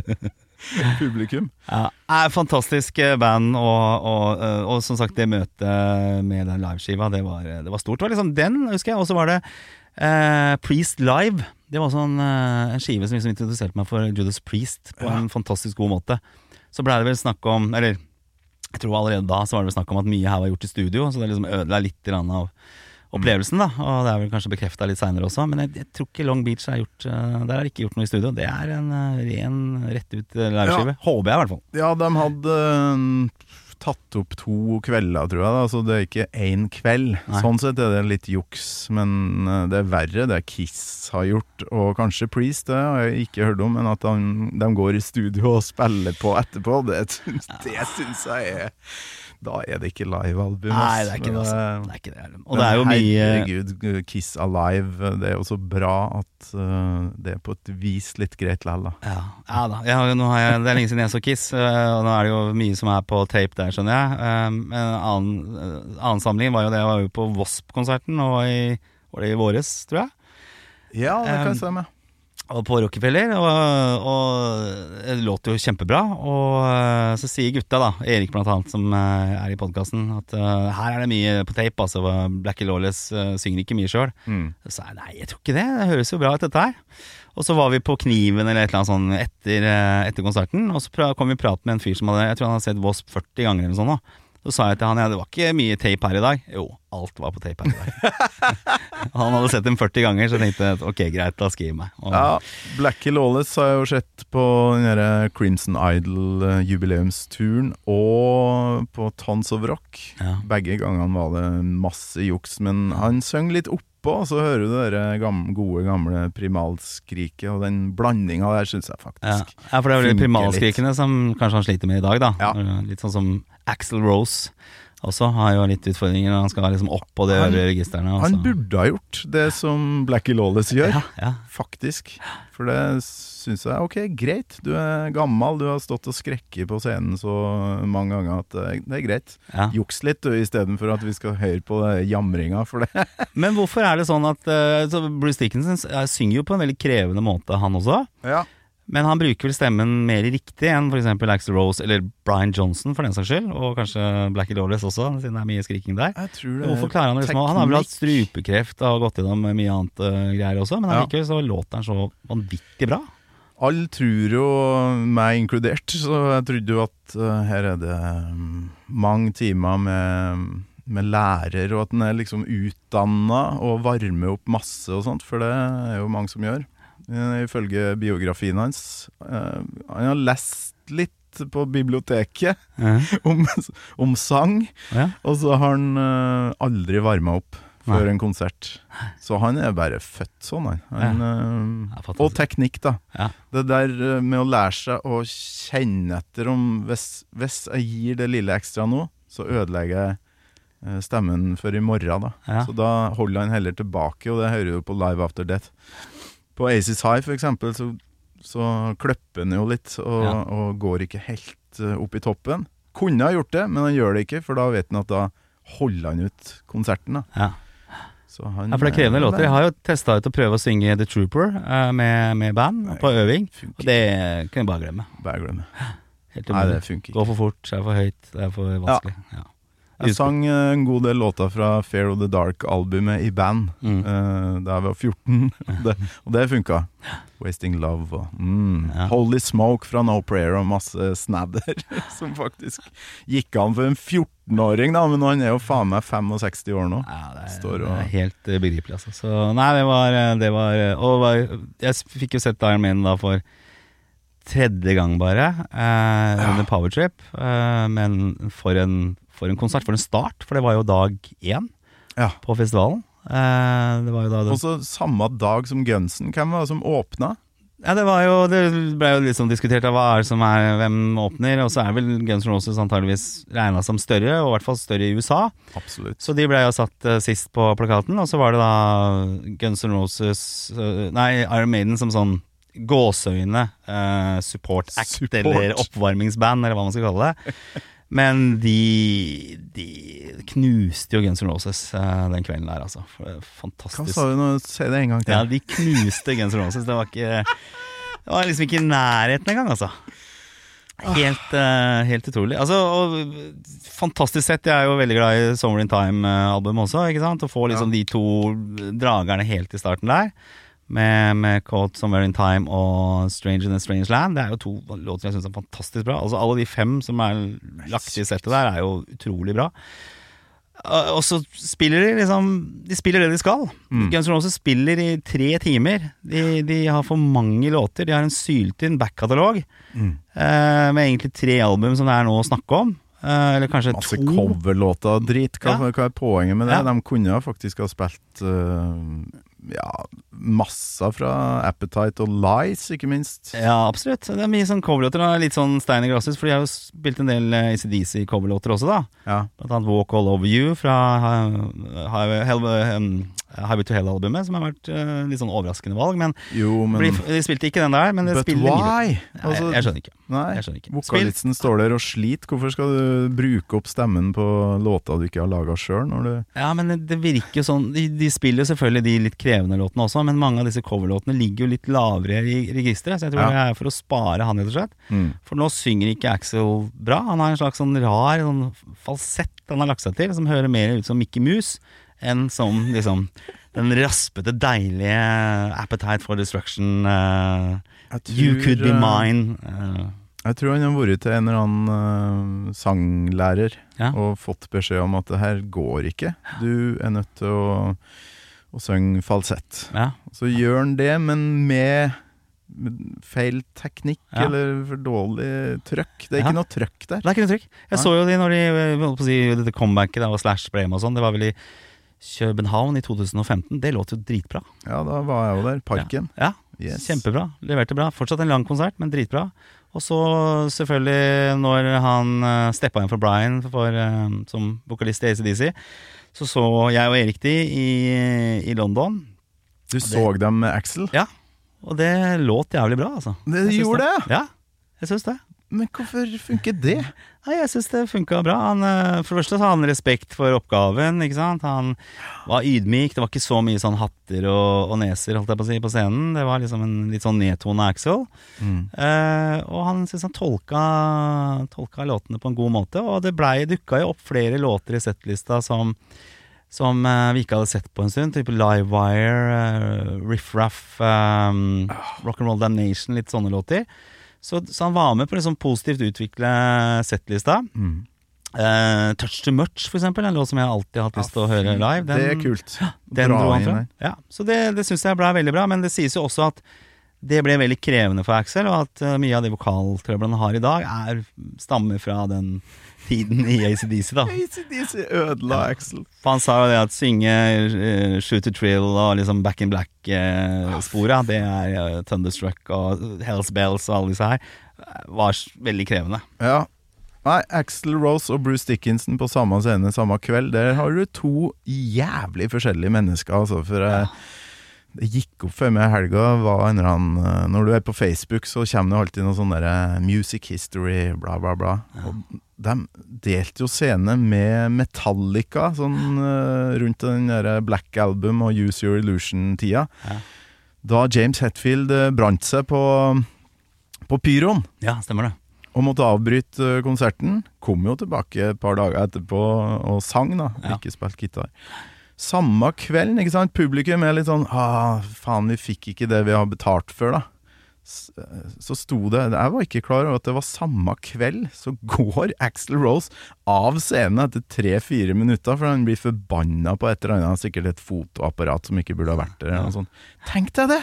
[laughs] publikum. Ja, er Fantastisk eh, band, og, og, eh, og som sagt, det møtet med den liveskiva, det var, det var stort. Det var liksom den, husker jeg. Og så var det eh, Priest Live. Det var også en, eh, en skive som liksom introduserte meg for Judas Priest på en fantastisk god måte. så blei det vel snakk om Eller jeg tror allerede da så var det vel snakk om at mye her var gjort i studio, så det liksom ødela litt av opplevelsen, da. Og det er vel kanskje bekrefta litt seinere også, men jeg, jeg tror ikke Long Beach er gjort eh, Der er det ikke gjort noe i studio. Det er en eh, ren rett ut lærerskive. Ja. Håper jeg, i hvert fall. Ja, de hadde eh, tatt opp to kvelder, tror jeg. da Så det er ikke én kveld. Nei. Sånn sett er det litt juks, men eh, det er verre det Kiss har gjort, og kanskje Priest, det har jeg ikke hørt om, men at de, de går i studio og spiller på etterpå, det, det syns jeg er Da er det ikke livealbum. Nei, det er ikke det. Altså. eh, Det er ikke det. Og det er jo mye Herregud, Kiss Alive. Det er jo så bra at eh, det er på et vis litt greit likevel, da. Ja, ja da. Har, har jeg, det er lenge siden jeg så Kiss, øh, og nå er det jo mye som er på tape der, skjønner jeg. Um, En annen, øh, annen samling var jo det jeg var jo på Wasp-konserten, og i, var det i våres, tror jeg. Ja, det kan Um, jeg stemme. Og på Rockefeller, og, og det låt jo kjempebra. Og øh, så sier gutta, da, Erik blant annet, som øh, er i podkasten, at uh, her er det mye på tape. Altså, Blackie Lawless uh, synger ikke mye sjøl. Mm. Så sa jeg nei, jeg tror ikke det. Det høres jo bra ut, dette her. Og så var vi på Kniven eller et eller annet sånn etter, eh, etter konserten, og så kom vi i prat med en fyr som hadde Jeg tror han hadde sett Wasp 40 ganger eller sånt. Da. Så sa jeg til han ja, det var ikke mye tape her i dag. Jo, alt var på tape her i dag. [laughs] han hadde sett dem 40 ganger, så jeg tenkte ok, greit, da skriv meg. Og, Ja, Blackie Lawless har jeg jo sett på den derre Crimson Idol-jubileumsturen og på Tons of Rock. Ja. Begge gangene var det masse juks, men han søng litt oppå, så hører du det der gam gode, gamle primalskriket, og den blandinga der syns jeg faktisk ja, for det er vel primalskrikene som kanskje han sliter med i dag, da. Ja. Litt sånn som Axel Rose også har jo litt utfordringer når han skal liksom opp på de Han- registrene. Han burde ha gjort det som Blackie Lawless gjør. ja, ja. Faktisk. For det syns jeg Ok, greit. Du er gammel, du har stått og skrekket på scenen så mange ganger at det det er greit. Ja. Juks litt du, istedenfor at vi skal høre på jamringa, for det [laughs] Men hvorfor er det sånn at eh, Bruce Dickinson eh, synger jo på en veldig krevende måte, han også. Ja. Men han bruker vel stemmen mer riktig enn f.eks. Axel Rose eller Brian Johnson, for den saks skyld. Og kanskje Blackie Lawless også, siden det er mye skriking der. Jeg tror det Hvorfor klarer han det liksom Han har vel hatt strupekreft og gått gjennom mye annet uh, greier også, men Ja. allikevel så låter han så vanvittig bra. Alle tror jo, meg inkludert, så jeg trodde jo at uh, her er det um, mange timer med, med lærer, og at den er liksom utdanna og varmer opp masse og sånt, for det er jo mange som gjør. Eh, Ifølge biografien hans. Eh, Han har lest litt på biblioteket [laughs] om, om sang, Ja. og så har han eh, aldri varma opp før Nei. en konsert. Så han er bare født sånn, han. han Ja, og teknikk, da. Ja. Det der med å lære seg å kjenne etter om hvis, hvis jeg gir det lille ekstra nå, så ødelegger jeg stemmen for i morgen, da. Ja. Så da holder han heller tilbake, og det hører du på Live After Death. På Aces High, for eksempel, så, så kløpper han jo litt, og, Ja. og går ikke helt eh, opp i toppen. Kunne ha gjort det, men han gjør det ikke, for da vet han at da holder han ut konserten. da Ja. Så han, ja, for det er krevende låter. Jeg har jo testa ut å prøve å synge The Trooper uh, med, med band på øving, og det kan jeg bare glemme. Bare glemme. det. Helt Nei, det funker ikke. Går for fort, er for høyt, det er for vanskelig. Ja. Jeg sang eh, en god del låter fra Fair of the Dark-albumet i band Mm. uh, da jeg var 14, [laughs] og det, og det funka. Wasting Love og mm, Ja. Holy Smoke fra No Prayer og masse snadder [laughs] som faktisk gikk an for en 14-åring, da, men han er jo faen meg 65 år nå. Ja, det er, Står det er helt eh, begripelig, altså. Så nei, det var, det var Og var, jeg fikk jo sett Iron Man da for tredje gang bare, eh, under Powertrip. Eh, men for en, for en konsert, for en start, for det var jo dag én Ja. på festivalen. Eh, det var jo da det, Også samme dag som Gunsen, hvem var det som åpna? Ja, det var jo Det ble jo liksom diskutert av hva er det som er hvem åpner, og så er vel Guns N' Roses antageligvis regna som større, og i hvert fall større i USA. Absolutt. Så de ble jo satt uh, sist på plakaten, og så var det da Guns N' Roses uh, Nei, Iron Maiden som sånn gåseøyne uh, support act, Support. eller oppvarmingsband, eller hva man skal kalle det. [laughs] Men de, de knuste jo Guns N' Roses eh, den kvelden der, altså. Er Hva Fantastisk. sa du nå? Si det en gang til. Ja, de knuste Guns N' Roses. Det var ikke Det var liksom ikke i nærheten engang, altså. Helt, uh, helt utrolig. Altså, og, fantastisk sett. Jeg er jo veldig glad i Summer in Time-albumet også. ikke sant? Å få liksom de to dragerne helt i starten der. Med, med Caught Somewhere in Time og Strange in a Strange Land. Det er jo to låter jeg syns er fantastisk bra. Altså Alle de fem som er lagt i settet der, er jo utrolig bra. Uh, Og så spiller de liksom De spiller det de skal. Guns N' Roses spiller i tre timer. De, de har for mange låter. De har en syltynn backkatalog eh, med egentlig tre album som det er nå å snakke om. Eh, eller kanskje Masse to. coverlåter og drit. Hva, Ja. hva er poenget med det? Ja. De kunne faktisk ha spilt eh, ja, masser fra Appetite og Lies, ikke minst. Ja, absolutt. Det er mye sånn coverlåter. Litt sånn stein i glasshus, for de har jo spilt en del eh, ACDC-coverlåter også, da. Ja. Blant annet Walk All Over You fra uh, Highway, Hell, um, Highway to Hell-albumet, som har vært uh, litt sånn overraskende valg. Men, Jo, men de, de spilte ikke den der, men But spiller why? Nei, Altså, jeg skjønner ikke. Nei, Jeg skjønner ikke. vokalisten står der og sliter. Hvorfor skal du bruke opp stemmen på låter du ikke har laga sjøl? Ja, men det- det virker jo sånn De, de spiller jo selvfølgelig de litt krevende låtene også, men mange av disse coverlåtene ligger jo litt lavere i registeret, så jeg tror Ja. det er for å spare han, rett og slett. Mm. For nå synger ikke Axel bra. Han har en slags sånn rar sånn falsett han har lagt seg til, som hører mer ut som Mickey Mouse enn som liksom den raspete, deilige Appetite for Destruction Uh, tror, You Could Be eh, Mine. Uh, Jeg tror han har vært til en eller annen uh, sanglærer Ja. og fått beskjed om at det her går ikke. Du er nødt til å, å synge falsett. ja. Så gjør han det, men med, feil teknikk Ja. eller for dårlig trøkk. Det er Ja. ikke noe trøkk der. Det er ikke noe trykk. Jeg ja. så jo de når de eh, holdt på å si dette comebacket da, og Slash Brem og sånn. Det var vel i København i 2015. Det låt jo dritbra. Ja, da var jeg jo der. Parken. Ja, Yes. Kjempebra. Leverte bra. Fortsatt en lang konsert, men dritbra. Og så selvfølgelig, når han uh, steppa inn for Brian for, uh, som vokalist i ACDC, så så jeg og Erik de i, i London. Du så dem med Axel. Ja, og det låt jævlig bra, altså. Det gjorde det? Ja, jeg syns det. Men hvorfor funker det? [laughs] Nei, jeg syns det funka bra. Han, eh, for det første så hadde han respekt for oppgaven. ikke sant? Han var ydmyk. Det var ikke så mye sånn hatter og, og neser holdt jeg på å si, på scenen. Det var liksom en litt sånn nedtona Axel. Eh, og han syns han tolka, tolka låtene på en god måte. Og det dukka jo opp flere låter i settlista som som eh, vi ikke hadde sett på en stund. Type Livewire, eh, Riff Raff, um, Rock'n'Roll Damnation, litt sånne låter. Så, så han var med på liksom positivt utvikle settlista. Mm. Uh, Touch Too Much, for eksempel, en låt som jeg alltid har hatt lyst til å høre live. Den, det er kult. Den Bra dro han fra. Ja, så det, det syns jeg ble veldig bra, men det sies jo også at det ble veldig krevende for Axel, og at eh, mye av de vokaltrøblene han har i dag, er, stammer fra den tiden i ACDC, da. ACDC ødela Axel. For han sa jo det at synge uh, Shoot to Trill og liksom Back in Black-spora, det er uh, Thunderstruck og Hells Bells og alle disse her, eh, var veldig krevende. Ja. Nei, Axel Rose og Bruce Dickinson på samme scene samme kveld. Der har du to jævlig forskjellige mennesker, altså. For ja. det gikk opp for meg i helga eh, Når du er på Facebook, så kommer det alltid noe sånn derre Music history, bla, bla, bla. Og de delte jo scene med Metallica sånn eh, rundt den der Black Album og Use Your Illusion-tida. Ja. Da James Hetfield eh, brant seg på, på pyroen Ja, stemmer det. og måtte avbryte eh, konserten. Kom jo tilbake et par dager etterpå og sang, da. Ja. Ikke spilt gitar. Samme kvelden, ikke sant. Publikum er litt sånn ah, faen, vi fikk ikke det vi har betalt for, da. Så sto det Jeg var ikke klar over at det var samme kveld. Så går Axel Rose av scenen etter tre-fire minutter, for han blir forbanna på et eller annet. Sikkert et fotoapparat som ikke burde ha vært der. Sånt. Tenk deg det!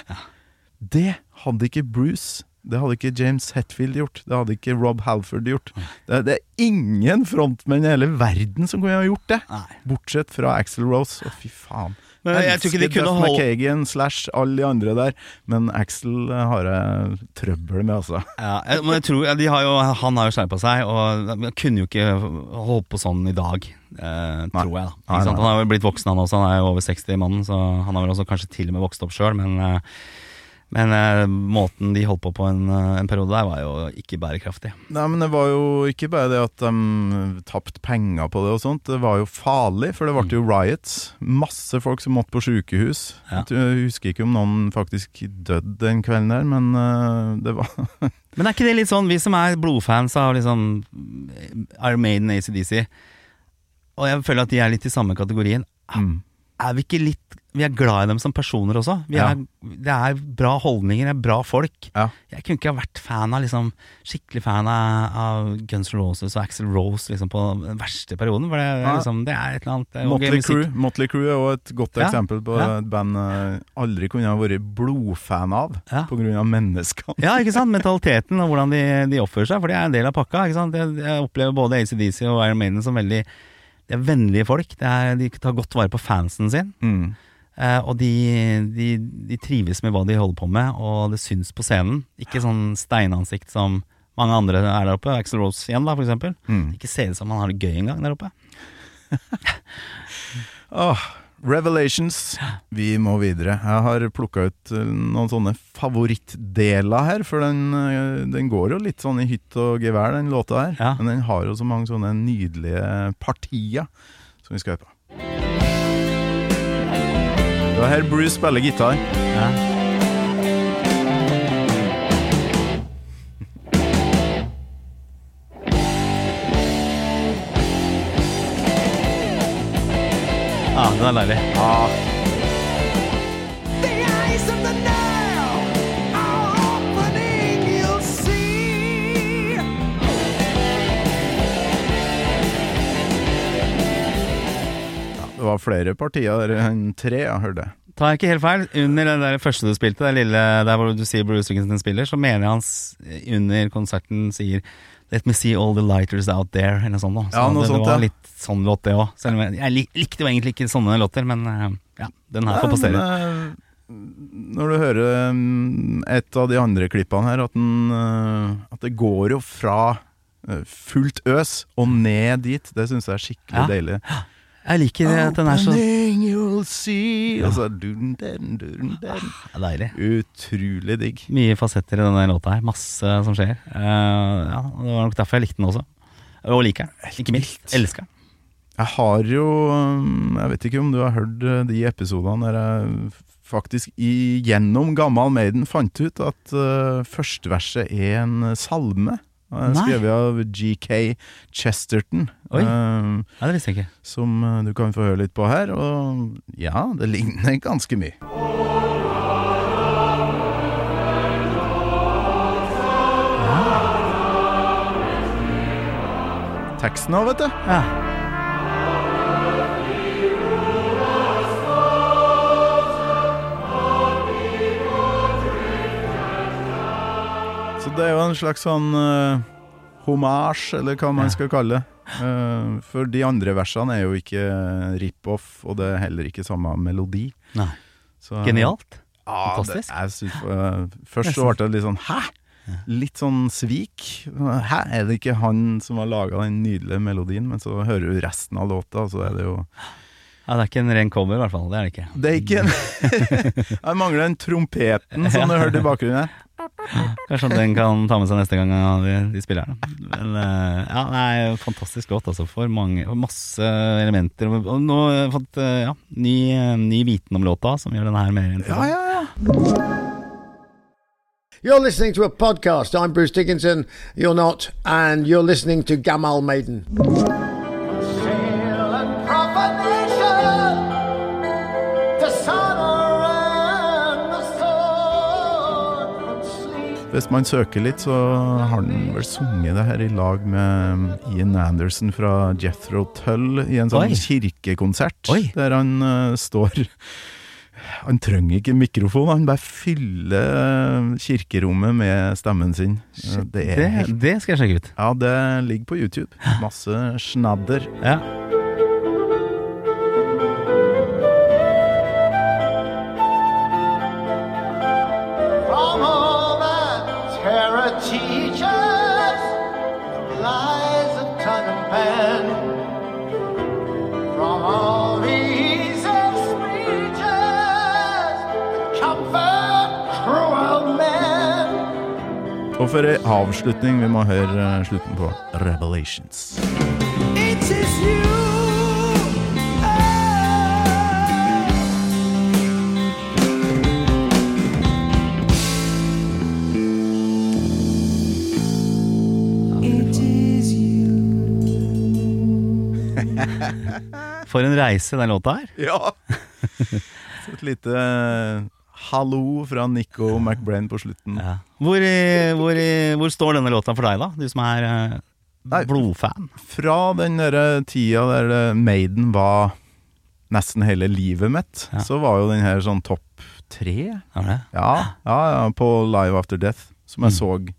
Det hadde ikke Bruce. Det hadde ikke James Hetfield gjort. Det hadde ikke Rob Halford gjort. Det, det er ingen frontmenn i hele verden som kunne ha gjort det! Bortsett fra Axel Rose. Å, fy faen. Men jeg tror ikke de kunne holde- McKagan slash alle de andre der, men Axel har jeg trøbbel med, altså. Ja, jeg- men jeg tror, har jo, han har jo skjerpa seg, og jeg kunne jo ikke holdt på sånn i dag. Eh, tror jeg, da. Nei, sant? nei. Han har jo blitt voksen, han også. Han er jo over 60 mannen, så han har vel også kanskje til og med vokst opp sjøl, men, eh, men eh, måten de holdt på på en, eh, en periode der, var jo ikke bærekraftig. Nei, men det var jo ikke bare det at de tapte penger på det og sånt, det var jo farlig, for det ble jo riots. Masse folk som måtte på sykehus. Ja. Jeg husker ikke om noen faktisk døde den kvelden der, men uh, det var [laughs] Men er ikke det litt sånn, vi som er blodfans av liksom Iron Maiden, ACDC, og jeg føler at de er litt i samme kategorien, mm. er vi ikke litt vi er glad i dem som personer også. Vi Ja. er, det er bra holdninger, det er bra folk. Ja. Jeg kunne ikke ha vært fan av liksom, skikkelig fan av, av Guns N' Roses og Axel Rose liksom, på den verste perioden. For det, Ja. liksom, det er et eller annet det Motley musikk. Crue, Motley Crew er også et godt eksempel på et band jeg aldri kunne ha vært blodfan av Ja. av menneskene. Ja, ikke sant? Mentaliteten og hvordan de, de oppfører seg, for det er en del av pakka. ikke sant? Jeg, jeg opplever både ACDC og Iron Maiden som veldig De er vennlige folk. Det er, de tar godt vare på fansen sin. Mm. Eh, og de, de, de trives med hva de holder på med, og det syns på scenen. Ikke sånn steinansikt som mange andre er der oppe. Axel Rose igjen, da, for eksempel. Mm. Ikke ser ut som han har det gøy engang der oppe. [laughs] oh, Revelations. Vi må videre. Jeg har plukka ut eh, noen sånne favorittdeler her, for den, eh, den går jo litt sånn i hytt og gevær, den låta her. Ja. Men den har jo så mange sånne nydelige partier som vi skal høre på. Var her Bruce spiller gitar. Ja. Ja, den er deilig. The Det var flere partier enn tre, jeg hørte. Tar jeg ikke helt feil, under det der første du spilte, det lille der hvor du sier Bruce Dickinson spiller, så mener jeg hans under konserten sier Let me see all the lighters out there, eller noe sånt. Da. Så Ja, noe det, sånt, det var ja. litt sånn låt, det òg. Selv om jeg, jeg likte jo egentlig ikke sånne låter, men eh, ja, den her får passere. eh, Når du hører mm, et av de andre klippene her, at, den, eh, at det går jo fra eh, fullt øs og ned dit, det syns jeg er skikkelig Ja. deilig. Jeg liker at den er så Opening you'll see Og så dun, dun, dun, dun. Ja, Deilig. Utrolig digg. Mye fasetter i denne låta her. Masse som skjer. Uh, ja, Det var nok derfor jeg likte den også. Og liker den. Ikke minst. Elsker den. Jeg har jo um, Jeg vet ikke om du har hørt uh, de episodene der jeg faktisk gjennom Gammal Maiden fant ut at uh, førsteverset er en salme. Skrevet av GK Chesterton. Oi. uh, Ja, det visste jeg ikke. som uh, du kan få høre litt på her. Og ja, det ligner ganske mye. Teksten òg, vet du. Ja. Så det er jo en slags sånn uh, hommage, eller hva man skal kalle det. Uh, for de andre versene er jo ikke rip-off, og det er heller ikke samme melodi. Nei. Så, Genialt. Ja, Fantastisk. Det, jeg synes, uh, først så ble det litt sånn Hæ? Litt sånn svik. Hæ, er det ikke han som har laga den nydelige melodien? Men så hører du resten av låta, og så er det jo Ja, Det er ikke en ren cover, i hvert fall. Det er det ikke. Det er ikke en [laughs] Jeg mangler den trompeten som [laughs] du hørte i bakgrunnen her. Kanskje den kan ta med seg neste gang de, de spiller her. Men eh, ja, er fantastisk låt, altså. For mange, masse elementer. Og nå har jeg fått eh, ja, ny, ny viten om låta, som gjør denne her mer interessant. Ja, ja, ja. You're listening to a podcast. I'm Bruce Dickinson. You're not. And you're listening to Gamal Maiden. Hvis man søker litt, så har han vel sunget det her i lag med Ian Anderson fra Jethro Tull i en sånn Oi. kirkekonsert. Oi. Der han uh, står Han trenger ikke mikrofon, han bare fyller eh, kirkerommet med stemmen sin. Det Det, det skal jeg sjekke ut. Ja, det ligger på YouTube. Masse snadder. Ja. For ei avslutning, vi må høre eh, slutten på Revelations. It is you. It is you. [laughs] For en reise, den låta her. Ja! Et lite eh, hallo fra Nico McBrain på slutten. Ja. Hvor, hvor, hvor står denne låta for deg, da? Du som er eh, Nei. blodfan. Fra den der tida der eh, Maiden var nesten hele livet mitt, Ja. så var jo den her sånn topp tre. Ja, ja, ja på Live After Death, som jeg Mm. så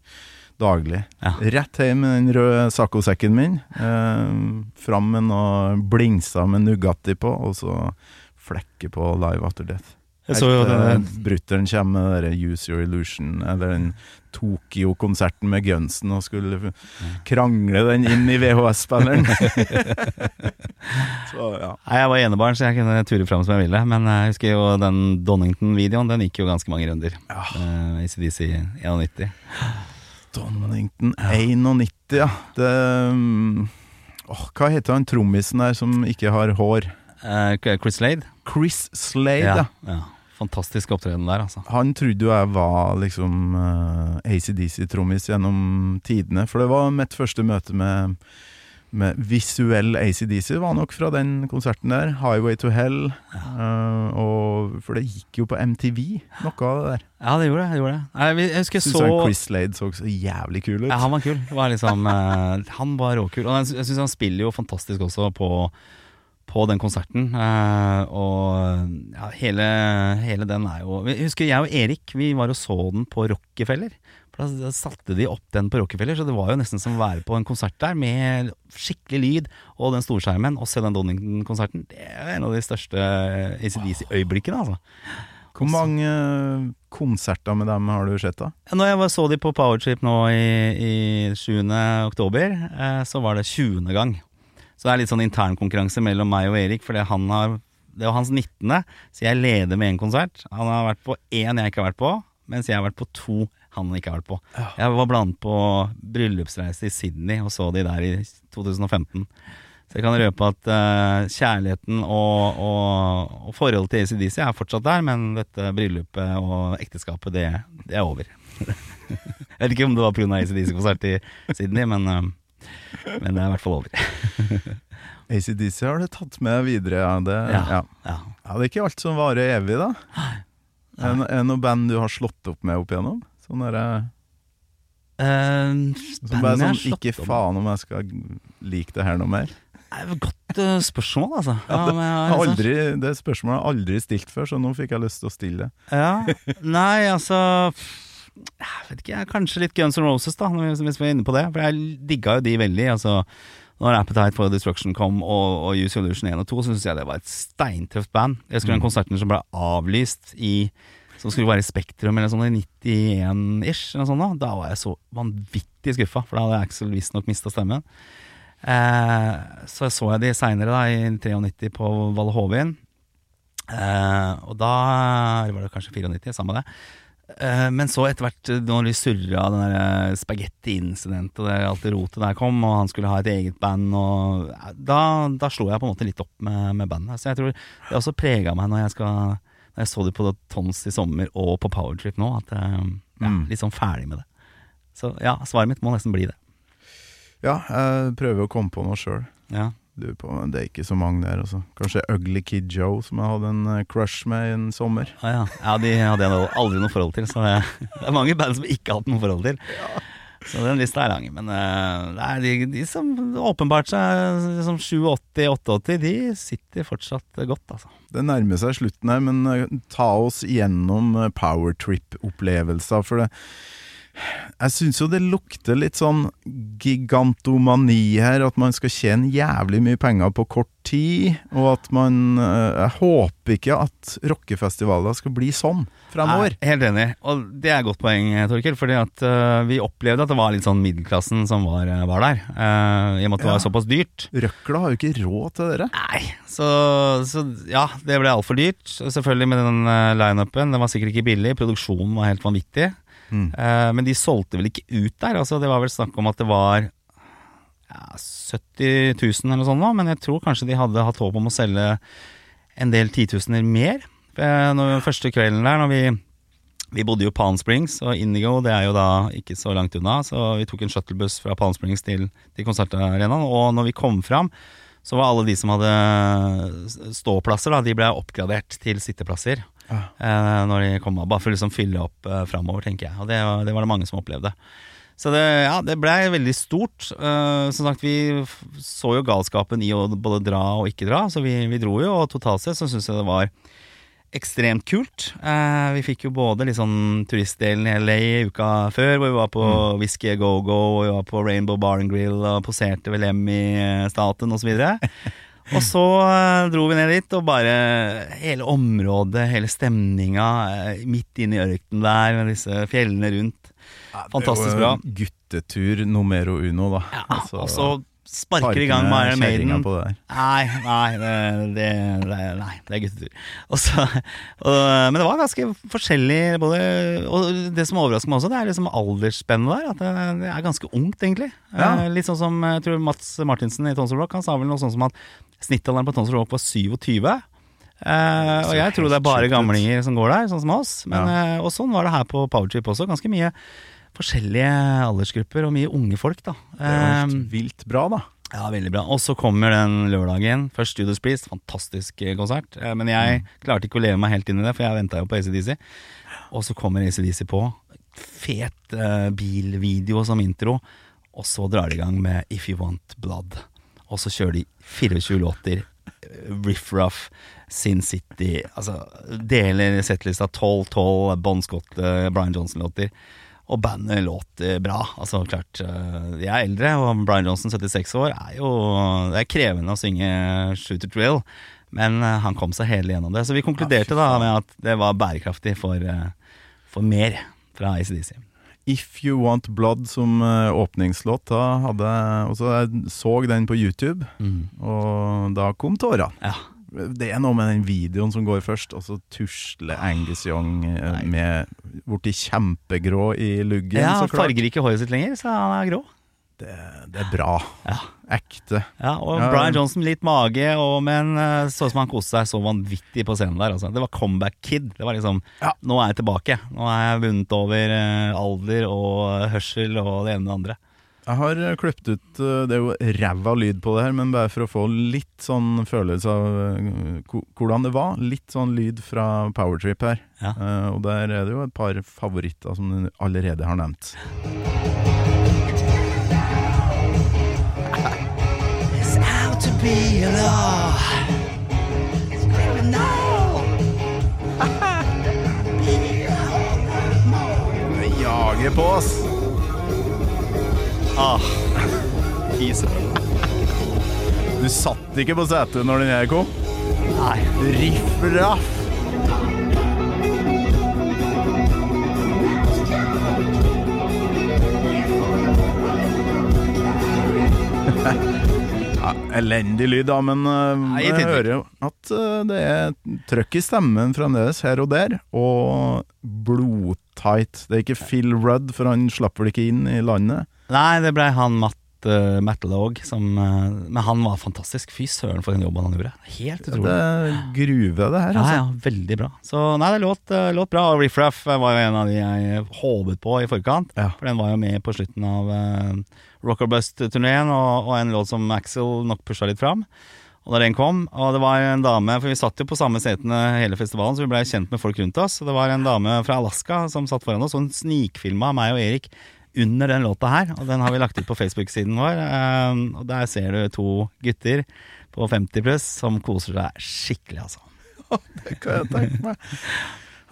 daglig. Ja. Rett hjem med den røde saccosekken min. Eh, fram med noe blingser med Nugatti på, og så flekke på Live After Death. Jeg så jo eh, denne Brutter'n kommer med der Use Your Illusion, eller den Tokyo-konserten med Gunsen, og skulle krangle den inn i VHS-spilleren. [laughs] så ja. Jeg var enebarn, så jeg kunne ture fram som jeg ville. Men jeg husker jo den Donington-videoen, den gikk jo ganske mange runder. Ja. Uh, ACDC 91. Donington 91, ja. Det um, oh, Hva heter han trommisen der som ikke har hår? Uh, Chris Slade. Chris Slade, ja. ja. Fantastisk opptreden der, altså. Han trodde jo jeg var liksom uh, ACDC-trommis gjennom tidene. For det var mitt første møte med, med visuell ACDC, var nok fra den konserten der. 'Highway to Hell'. eh, og, for det gikk jo på MTV, noe av det der. Ja, det gjorde det. det, gjorde det. Jeg, Jeg husker jeg så han Chris Slade så så jævlig kul ut. Ja, han var kul. Var liksom, eh, han var råkul. Og jeg syns han spiller jo fantastisk også på, på den konserten. eh, og ja, hele, hele den er jo Jeg husker jeg og Erik Vi var og så den på Rockefeller. For Da satte de opp den på Rockefeller, så det var jo nesten som å være på en konsert der med skikkelig lyd og den storskjermen. Og se den Donington-konserten. Det er en av de største ACDC-øyeblikkene, altså. Hvor mange eh, konserter med dem har du sett, da? Når jeg så de på Powertrip nå i, i 7. oktober, eh, så var det 20. gang. Så det er litt sånn internkonkurranse mellom meg og Erik, fordi han har det var hans 19., så jeg leder med én konsert. Han har vært på én jeg ikke har vært på, mens jeg har vært på to han ikke har vært på. Jeg var blant på bryllupsreise i Sydney og så de der i 2015. Så jeg kan røpe at uh, kjærligheten og, og, og forholdet til ACDC er fortsatt der, men dette bryllupet og ekteskapet, det, det er over. [laughs] jeg vet ikke om det var pga. ACDC-konsert i Sydney, men, eh, men det er i hvert fall over. [laughs] ACDC har du tatt med videre, ja. Det, Ja. ja. Det er ikke alt som varer evig, da. Er det er det noe band du har slått opp med opp igjennom? Sånn derre Uh, som bare sånn Ikke faen om jeg skal like det her noe mer. Er godt eh, spørsmål, altså. Ja, det, jeg liksom- aldri, det spørsmålet har jeg aldri stilt før, så nå fikk jeg lyst til å stille det. Ja, Nei, altså Jeg vet ikke, kanskje litt Guns N' Roses, da, hvis vi er inne på det. For jeg digga jo de veldig. Altså, når Appetite for Destruction kom, og, og Use Illusion 1 og 2, så syns jeg det var et steintøft band. Jeg husker den konserten som ble avlyst i Som skulle være i Spektrum eller sånn i 91-ish, eller sånn da. Da var jeg så vanvittig skuffa, for da hadde Axel visstnok mista stemmen. Eh, så så jeg de seinere, da, i 93 på Valhovin. Eh, og da eller var det kanskje 94, samme det. Eh, men så etter hvert, eh, når de surra den eh, spagetti-incident og det alt det rotet der kom, og han skulle ha et eget band, og da, da slo jeg på en måte litt opp med, med bandet. Så jeg tror det også prega meg når jeg, skal, når jeg så det på Tons i sommer og på Powertrip nå, at jeg ja, Mm. litt sånn ferdig med det. Så ja, svaret mitt må nesten bli det. Ja, jeg prøver å komme på noe sjøl. Ja. Det er ikke så mange der, altså. Kanskje Ugly Kid Joe, som jeg hadde en eh, crush med en sommer. Ah, ja. ja, de hadde jeg aldri noe forhold til, så [laughs] det, er mange band som ikke har hatt noe forhold til. Så den lista er lang. Men eh, det er de, de som åpenbart er som 87-88, de sitter fortsatt godt, altså. Det nærmer seg slutten her, men eh, ta oss gjennom powertrip-opplevelser. For det Jeg syns jo det lukter litt sånn gigantomani her, at man skal tjene jævlig mye penger på kort tid, og at man eh, Jeg håper ikke at rockefestivaler skal bli sånn fremover. Nei, helt enig. Og det er et godt poeng, Torkel. Fordi at uh, vi opplevde at det var litt sånn middelklassen som var, eh, var der. uh, I og med at det Ja. var såpass dyrt. Røkla har jo ikke råd til dere. Nei, så, så ja, det ble altfor dyrt. Selvfølgelig med den uh, lineupen. Den var sikkert ikke billig. Produksjonen var helt vanvittig. Mm. Eh, men de solgte vel ikke ut der. Altså, det var vel snakk om at det var ja, 70 000 eller noe sånt, nå, men jeg tror kanskje de hadde hatt håp om å selge en del titusener mer. Eh, når, første kvelden der, når vi vi bodde jo Palm Springs, og Indigo det er jo da ikke så langt unna. Så vi tok en shuttlebuss fra Palm Springs til, til konsertarenaen. Og når vi kom fram, så var alle de som hadde ståplasser, da, de ble oppgradert til sitteplasser. Ja. Eh, når de kom av, Bare for å liksom fylle opp eh, framover, tenker jeg. Og det, det var det mange som opplevde. Så det, ja, det blei veldig stort. Eh, som sagt, vi så jo galskapen i å både dra og ikke dra, så vi, vi dro jo. Og totalt sett så syns jeg det var ekstremt kult. Eh, vi fikk jo både sånn turistdelen i LA i uka før, hvor vi var på Whisky Go-Go, og vi var på Rainbow Bar and Grill og poserte ved Lem i staten osv. [laughs] Og så eh, dro vi ned dit, og bare hele området, hele stemninga, eh, midt inne i ørkenen der, med disse fjellene rundt. Fantastisk bra. Guttetur numero uno, da. Ja, Altså, og så sparker i gang med Iron Maiden. på det der. Nei, nei, det, det, nei, det er guttetur. Og så, og, men det var ganske forskjellig både, Og det som overrasker meg også, det er liksom aldersspennet der. At det, det er ganske ungt, egentlig. Ja. Eh, Litt sånn som jeg tror Mats Martinsen i Tonsor Rock Han sa vel noe sånn som at snittalderen på Tonsor Rock var 27. Uh, og jeg tror det er bare gamlinger som går der, sånn som oss. Men, eh, og sånn var det her på Powerchip også. Ganske mye forskjellige aldersgrupper og mye unge folk, da. Det er jo helt Eh, vilt bra, da. ja, veldig bra. Og så kommer den lørdagen. Først Judas Priest, fantastisk eh, konsert. Eh, Men jeg klarte ikke å leve meg helt inn i det, for jeg venta jo på ACDC. Og så kommer ACDC på. Fet eh, bilvideo som intro. Og så drar de i gang med If You Want Blood. Og så kjører de 24 låter. Riff Ruff, Sin City Altså deler settlista 12-12 Bon Scott, eh, Brian Johnson-låter. Og bandet låter bra. Altså klart De er eldre, og Brian Johnson, 76 år, er jo Det er krevende å synge Shooter Drill, men eh, han kom seg hele gjennom det. Så vi konkluderte da med at det var bærekraftig for, eh, for mer fra ACDC. If You Want Blood som eh, åpningslåt, da hadde jeg også Jeg så den på YouTube, og da kom tårene. Ja. Det er noe med den videoen som går først, og så tusler Angus Young eh, med borti kjempegrå i luggen. ja så han klart. farger ikke håret sitt lenger, så han er grå. Det, det er bra. Ja. Ekte. Ja, og Ja. Brian Johnson litt mage, og, men eh, så ut som han koste seg så vanvittig på scenen der. Altså. Det var comeback kid. Det var liksom Ja. Nå er jeg tilbake. Nå er jeg vunnet over eh, alder og hørsel og det ene og det andre. Jeg har eh, klippet ut eh, Det er jo ræva lyd på det her, men bare for å få litt sånn følelse av eh, hvordan det var. Litt sånn lyd fra Powertrip her. Ja. Eh, og der er det jo et par favoritter som du allerede har nevnt. [laughs] Det [laughs] jager på oss! Ah. Du satt ikke på setet når den her kom? Nei. Riff raff! Ja, elendig lyd, da, men uh, Nei, jeg hører jo at uh, det er trøkk i stemmen fremdeles her og der, og blodtight. Det er ikke Phil Rudd, for han slapp vel ikke inn i landet. Nei, det blei han Matt uh, Mattelog som uh, Men han var fantastisk. Fy søren for den jobben han gjorde. Helt utrolig. det gruve, det her. Ja, Altså. ja, veldig bra. Så nei, det låt, uh, låt bra. Riff Raff eh, var jo en av de jeg håpet på i forkant. Ja. For den var jo med på slutten av uh, Rock or Bust-turneen, og, og en låt som Axel nok pusha litt fram. Og da den kom, og det var en dame For vi satt jo på samme setene hele festivalen, så vi ble kjent med folk rundt oss. Og det var en dame fra Alaska som satt foran oss, og hun snikfilma meg og Erik under den låta her. Og den har vi lagt ut på Facebook-siden vår. eh, og der ser du to gutter på 50 pluss som koser seg skikkelig, altså. [laughs] Det kan jeg tenke meg.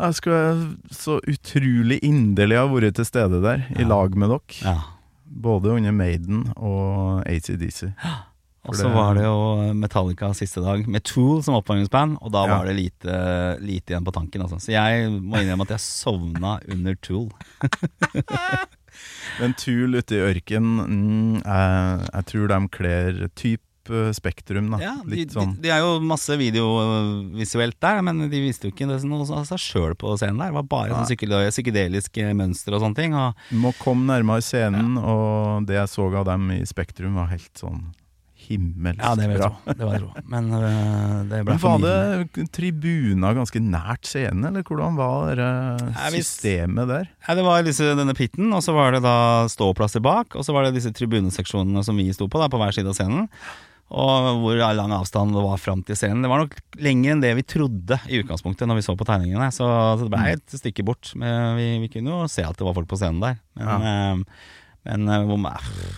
Jeg skulle så utrolig inderlig ha vært til stede der, i lag med dere. Ja. Både under Maiden og ACDC. [gasps] Og så var det jo Metallica siste dag med Tool som oppvarmingsband, og da Ja. var det lite, lite igjen på tanken. Altså. Så jeg må innrømme at jeg sovna under Tool. [laughs] Men Tool ute i ørken, mm, jeg, jeg tror de kler type eh, Spektrum, da. Ja, de, sånn. de, de er jo masse videovisuelt der, men de viste jo ikke det noe av seg sjøl på scenen der. Det var bare sånn psykedeliske mønster og sånne ting. Og Må komme nærmere scenen, og det jeg så av dem i Spektrum, var helt sånn himmelsk ja, det vil bra. Det var jeg tro. Men uh, det ble Men Var det tribuna ganske nært scenen, eller hvordan var det systemet der? Ja, det var disse, denne pitten, og så var det da ståplasser bak, og så var det disse tribuneseksjonene som vi sto på, da, på hver side av scenen. Og hvor lang avstand det var fram til scenen. Det var nok lenger enn det vi trodde i utgangspunktet når vi så på tegningene. Så så det ble et stykke bort. Men vi, vi kunne jo se at det var folk på scenen der. Men, eh, men eh,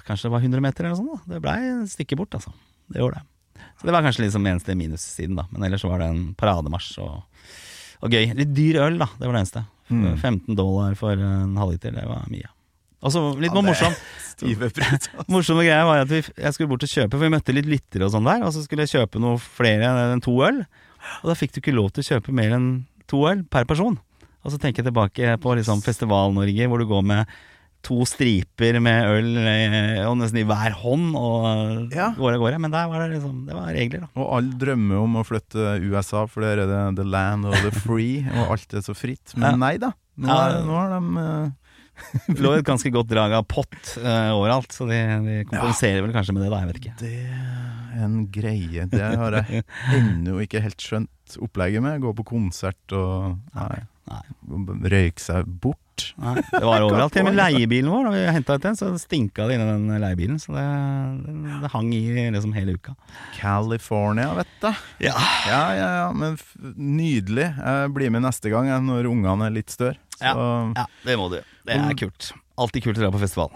kanskje det var 100 meter eller noe sånt. da Det blei et stykke bort, altså. Det gjorde det. Så det var kanskje liksom eneste minussiden, da. Men ellers var det en parademarsj og, og gøy. Litt dyr øl, da. Det var det eneste. 15 dollar for en halvliter, det var mye. Og så litt Ja, det- morsomt. [laughs] Morsomme greia var at vi, jeg skulle bort og kjøpe, for vi møtte litt lyttere og sånn der, og så skulle jeg kjøpe noe flere enn to øl. Og da fikk du ikke lov til å kjøpe mer enn to øl per person. Og så tenker jeg tilbake på liksom Festival-Norge, hvor du går med to striper med øl eh, og nesten i hver hånd og Ja. går av gårde. Men der var det liksom Det var regler, da. Og alle drømmer om å flytte USA, for der er det the land og the free, [laughs] og alt er så fritt. Men Ja. nei da. Nå, Ja. er, nå har de eh, [laughs] lå et ganske godt drag av pott uh, overalt, så de, de kompenserer vel kanskje med det, da. Jeg vet ikke. Det er en greie. Det har jeg [laughs] ennå ikke helt skjønt opplegget med. Gå på konsert og nei, Nei. røyke seg bort. Nei, det var overalt. Til og med leiebilen vår, da vi henta ut den, så stinka det inni den leiebilen. Så det, det, det hang i liksom hele uka. California, vet du. Ja. Ja, ja, ja, men nydelig. Jeg blir med neste gang når ungene er litt større. Så Ja, det må du. Det er kult. Alltid kult å dra på festival.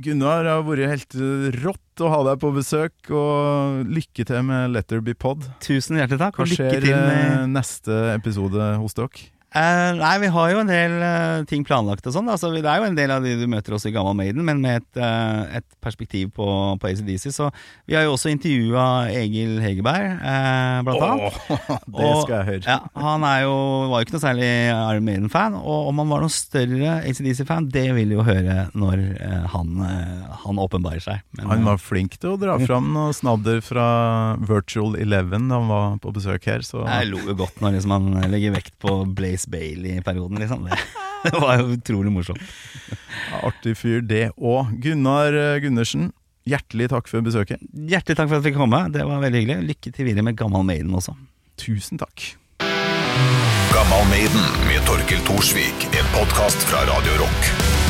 Gunnar, det har vært helt rått å ha deg på besøk, og lykke til med Letterby Pod. Tusen hjertelig takk, Hva og lykke skjer til eh, med neste episode hos dere? Eh, Nei, vi har jo en del uh, ting planlagt og sånn. Altså, det er jo en del av de du møter også i Gammal Maiden, men med et, uh, et perspektiv på, på ACDC. Så vi har jo også intervjua Egil Hegerberg, blant annet. [laughs] det skal jeg høre. Ja, han er jo, var jo ikke noe særlig Iron Maiden-fan, og om han var noen større ACDC-fan, det vil vi jo høre når han, han åpenbarer seg. Men, Han var flink til å dra fram noe snadder fra Virtual Eleven da han var på besøk her, så jeg lo jo godt når liksom, han legger vekt på Blaze Bailey-perioden, liksom. Det, [laughs] det var jo utrolig morsomt. artig fyr, det òg. Gunnar eh, Gundersen, hjertelig takk for besøket. Hjertelig takk for at jeg fikk komme. Det var veldig hyggelig. Lykke til videre med Gammal Maiden også. Tusen takk. Gammal Maiden med Torkel Thorsvik. En podkast fra Radio Rock.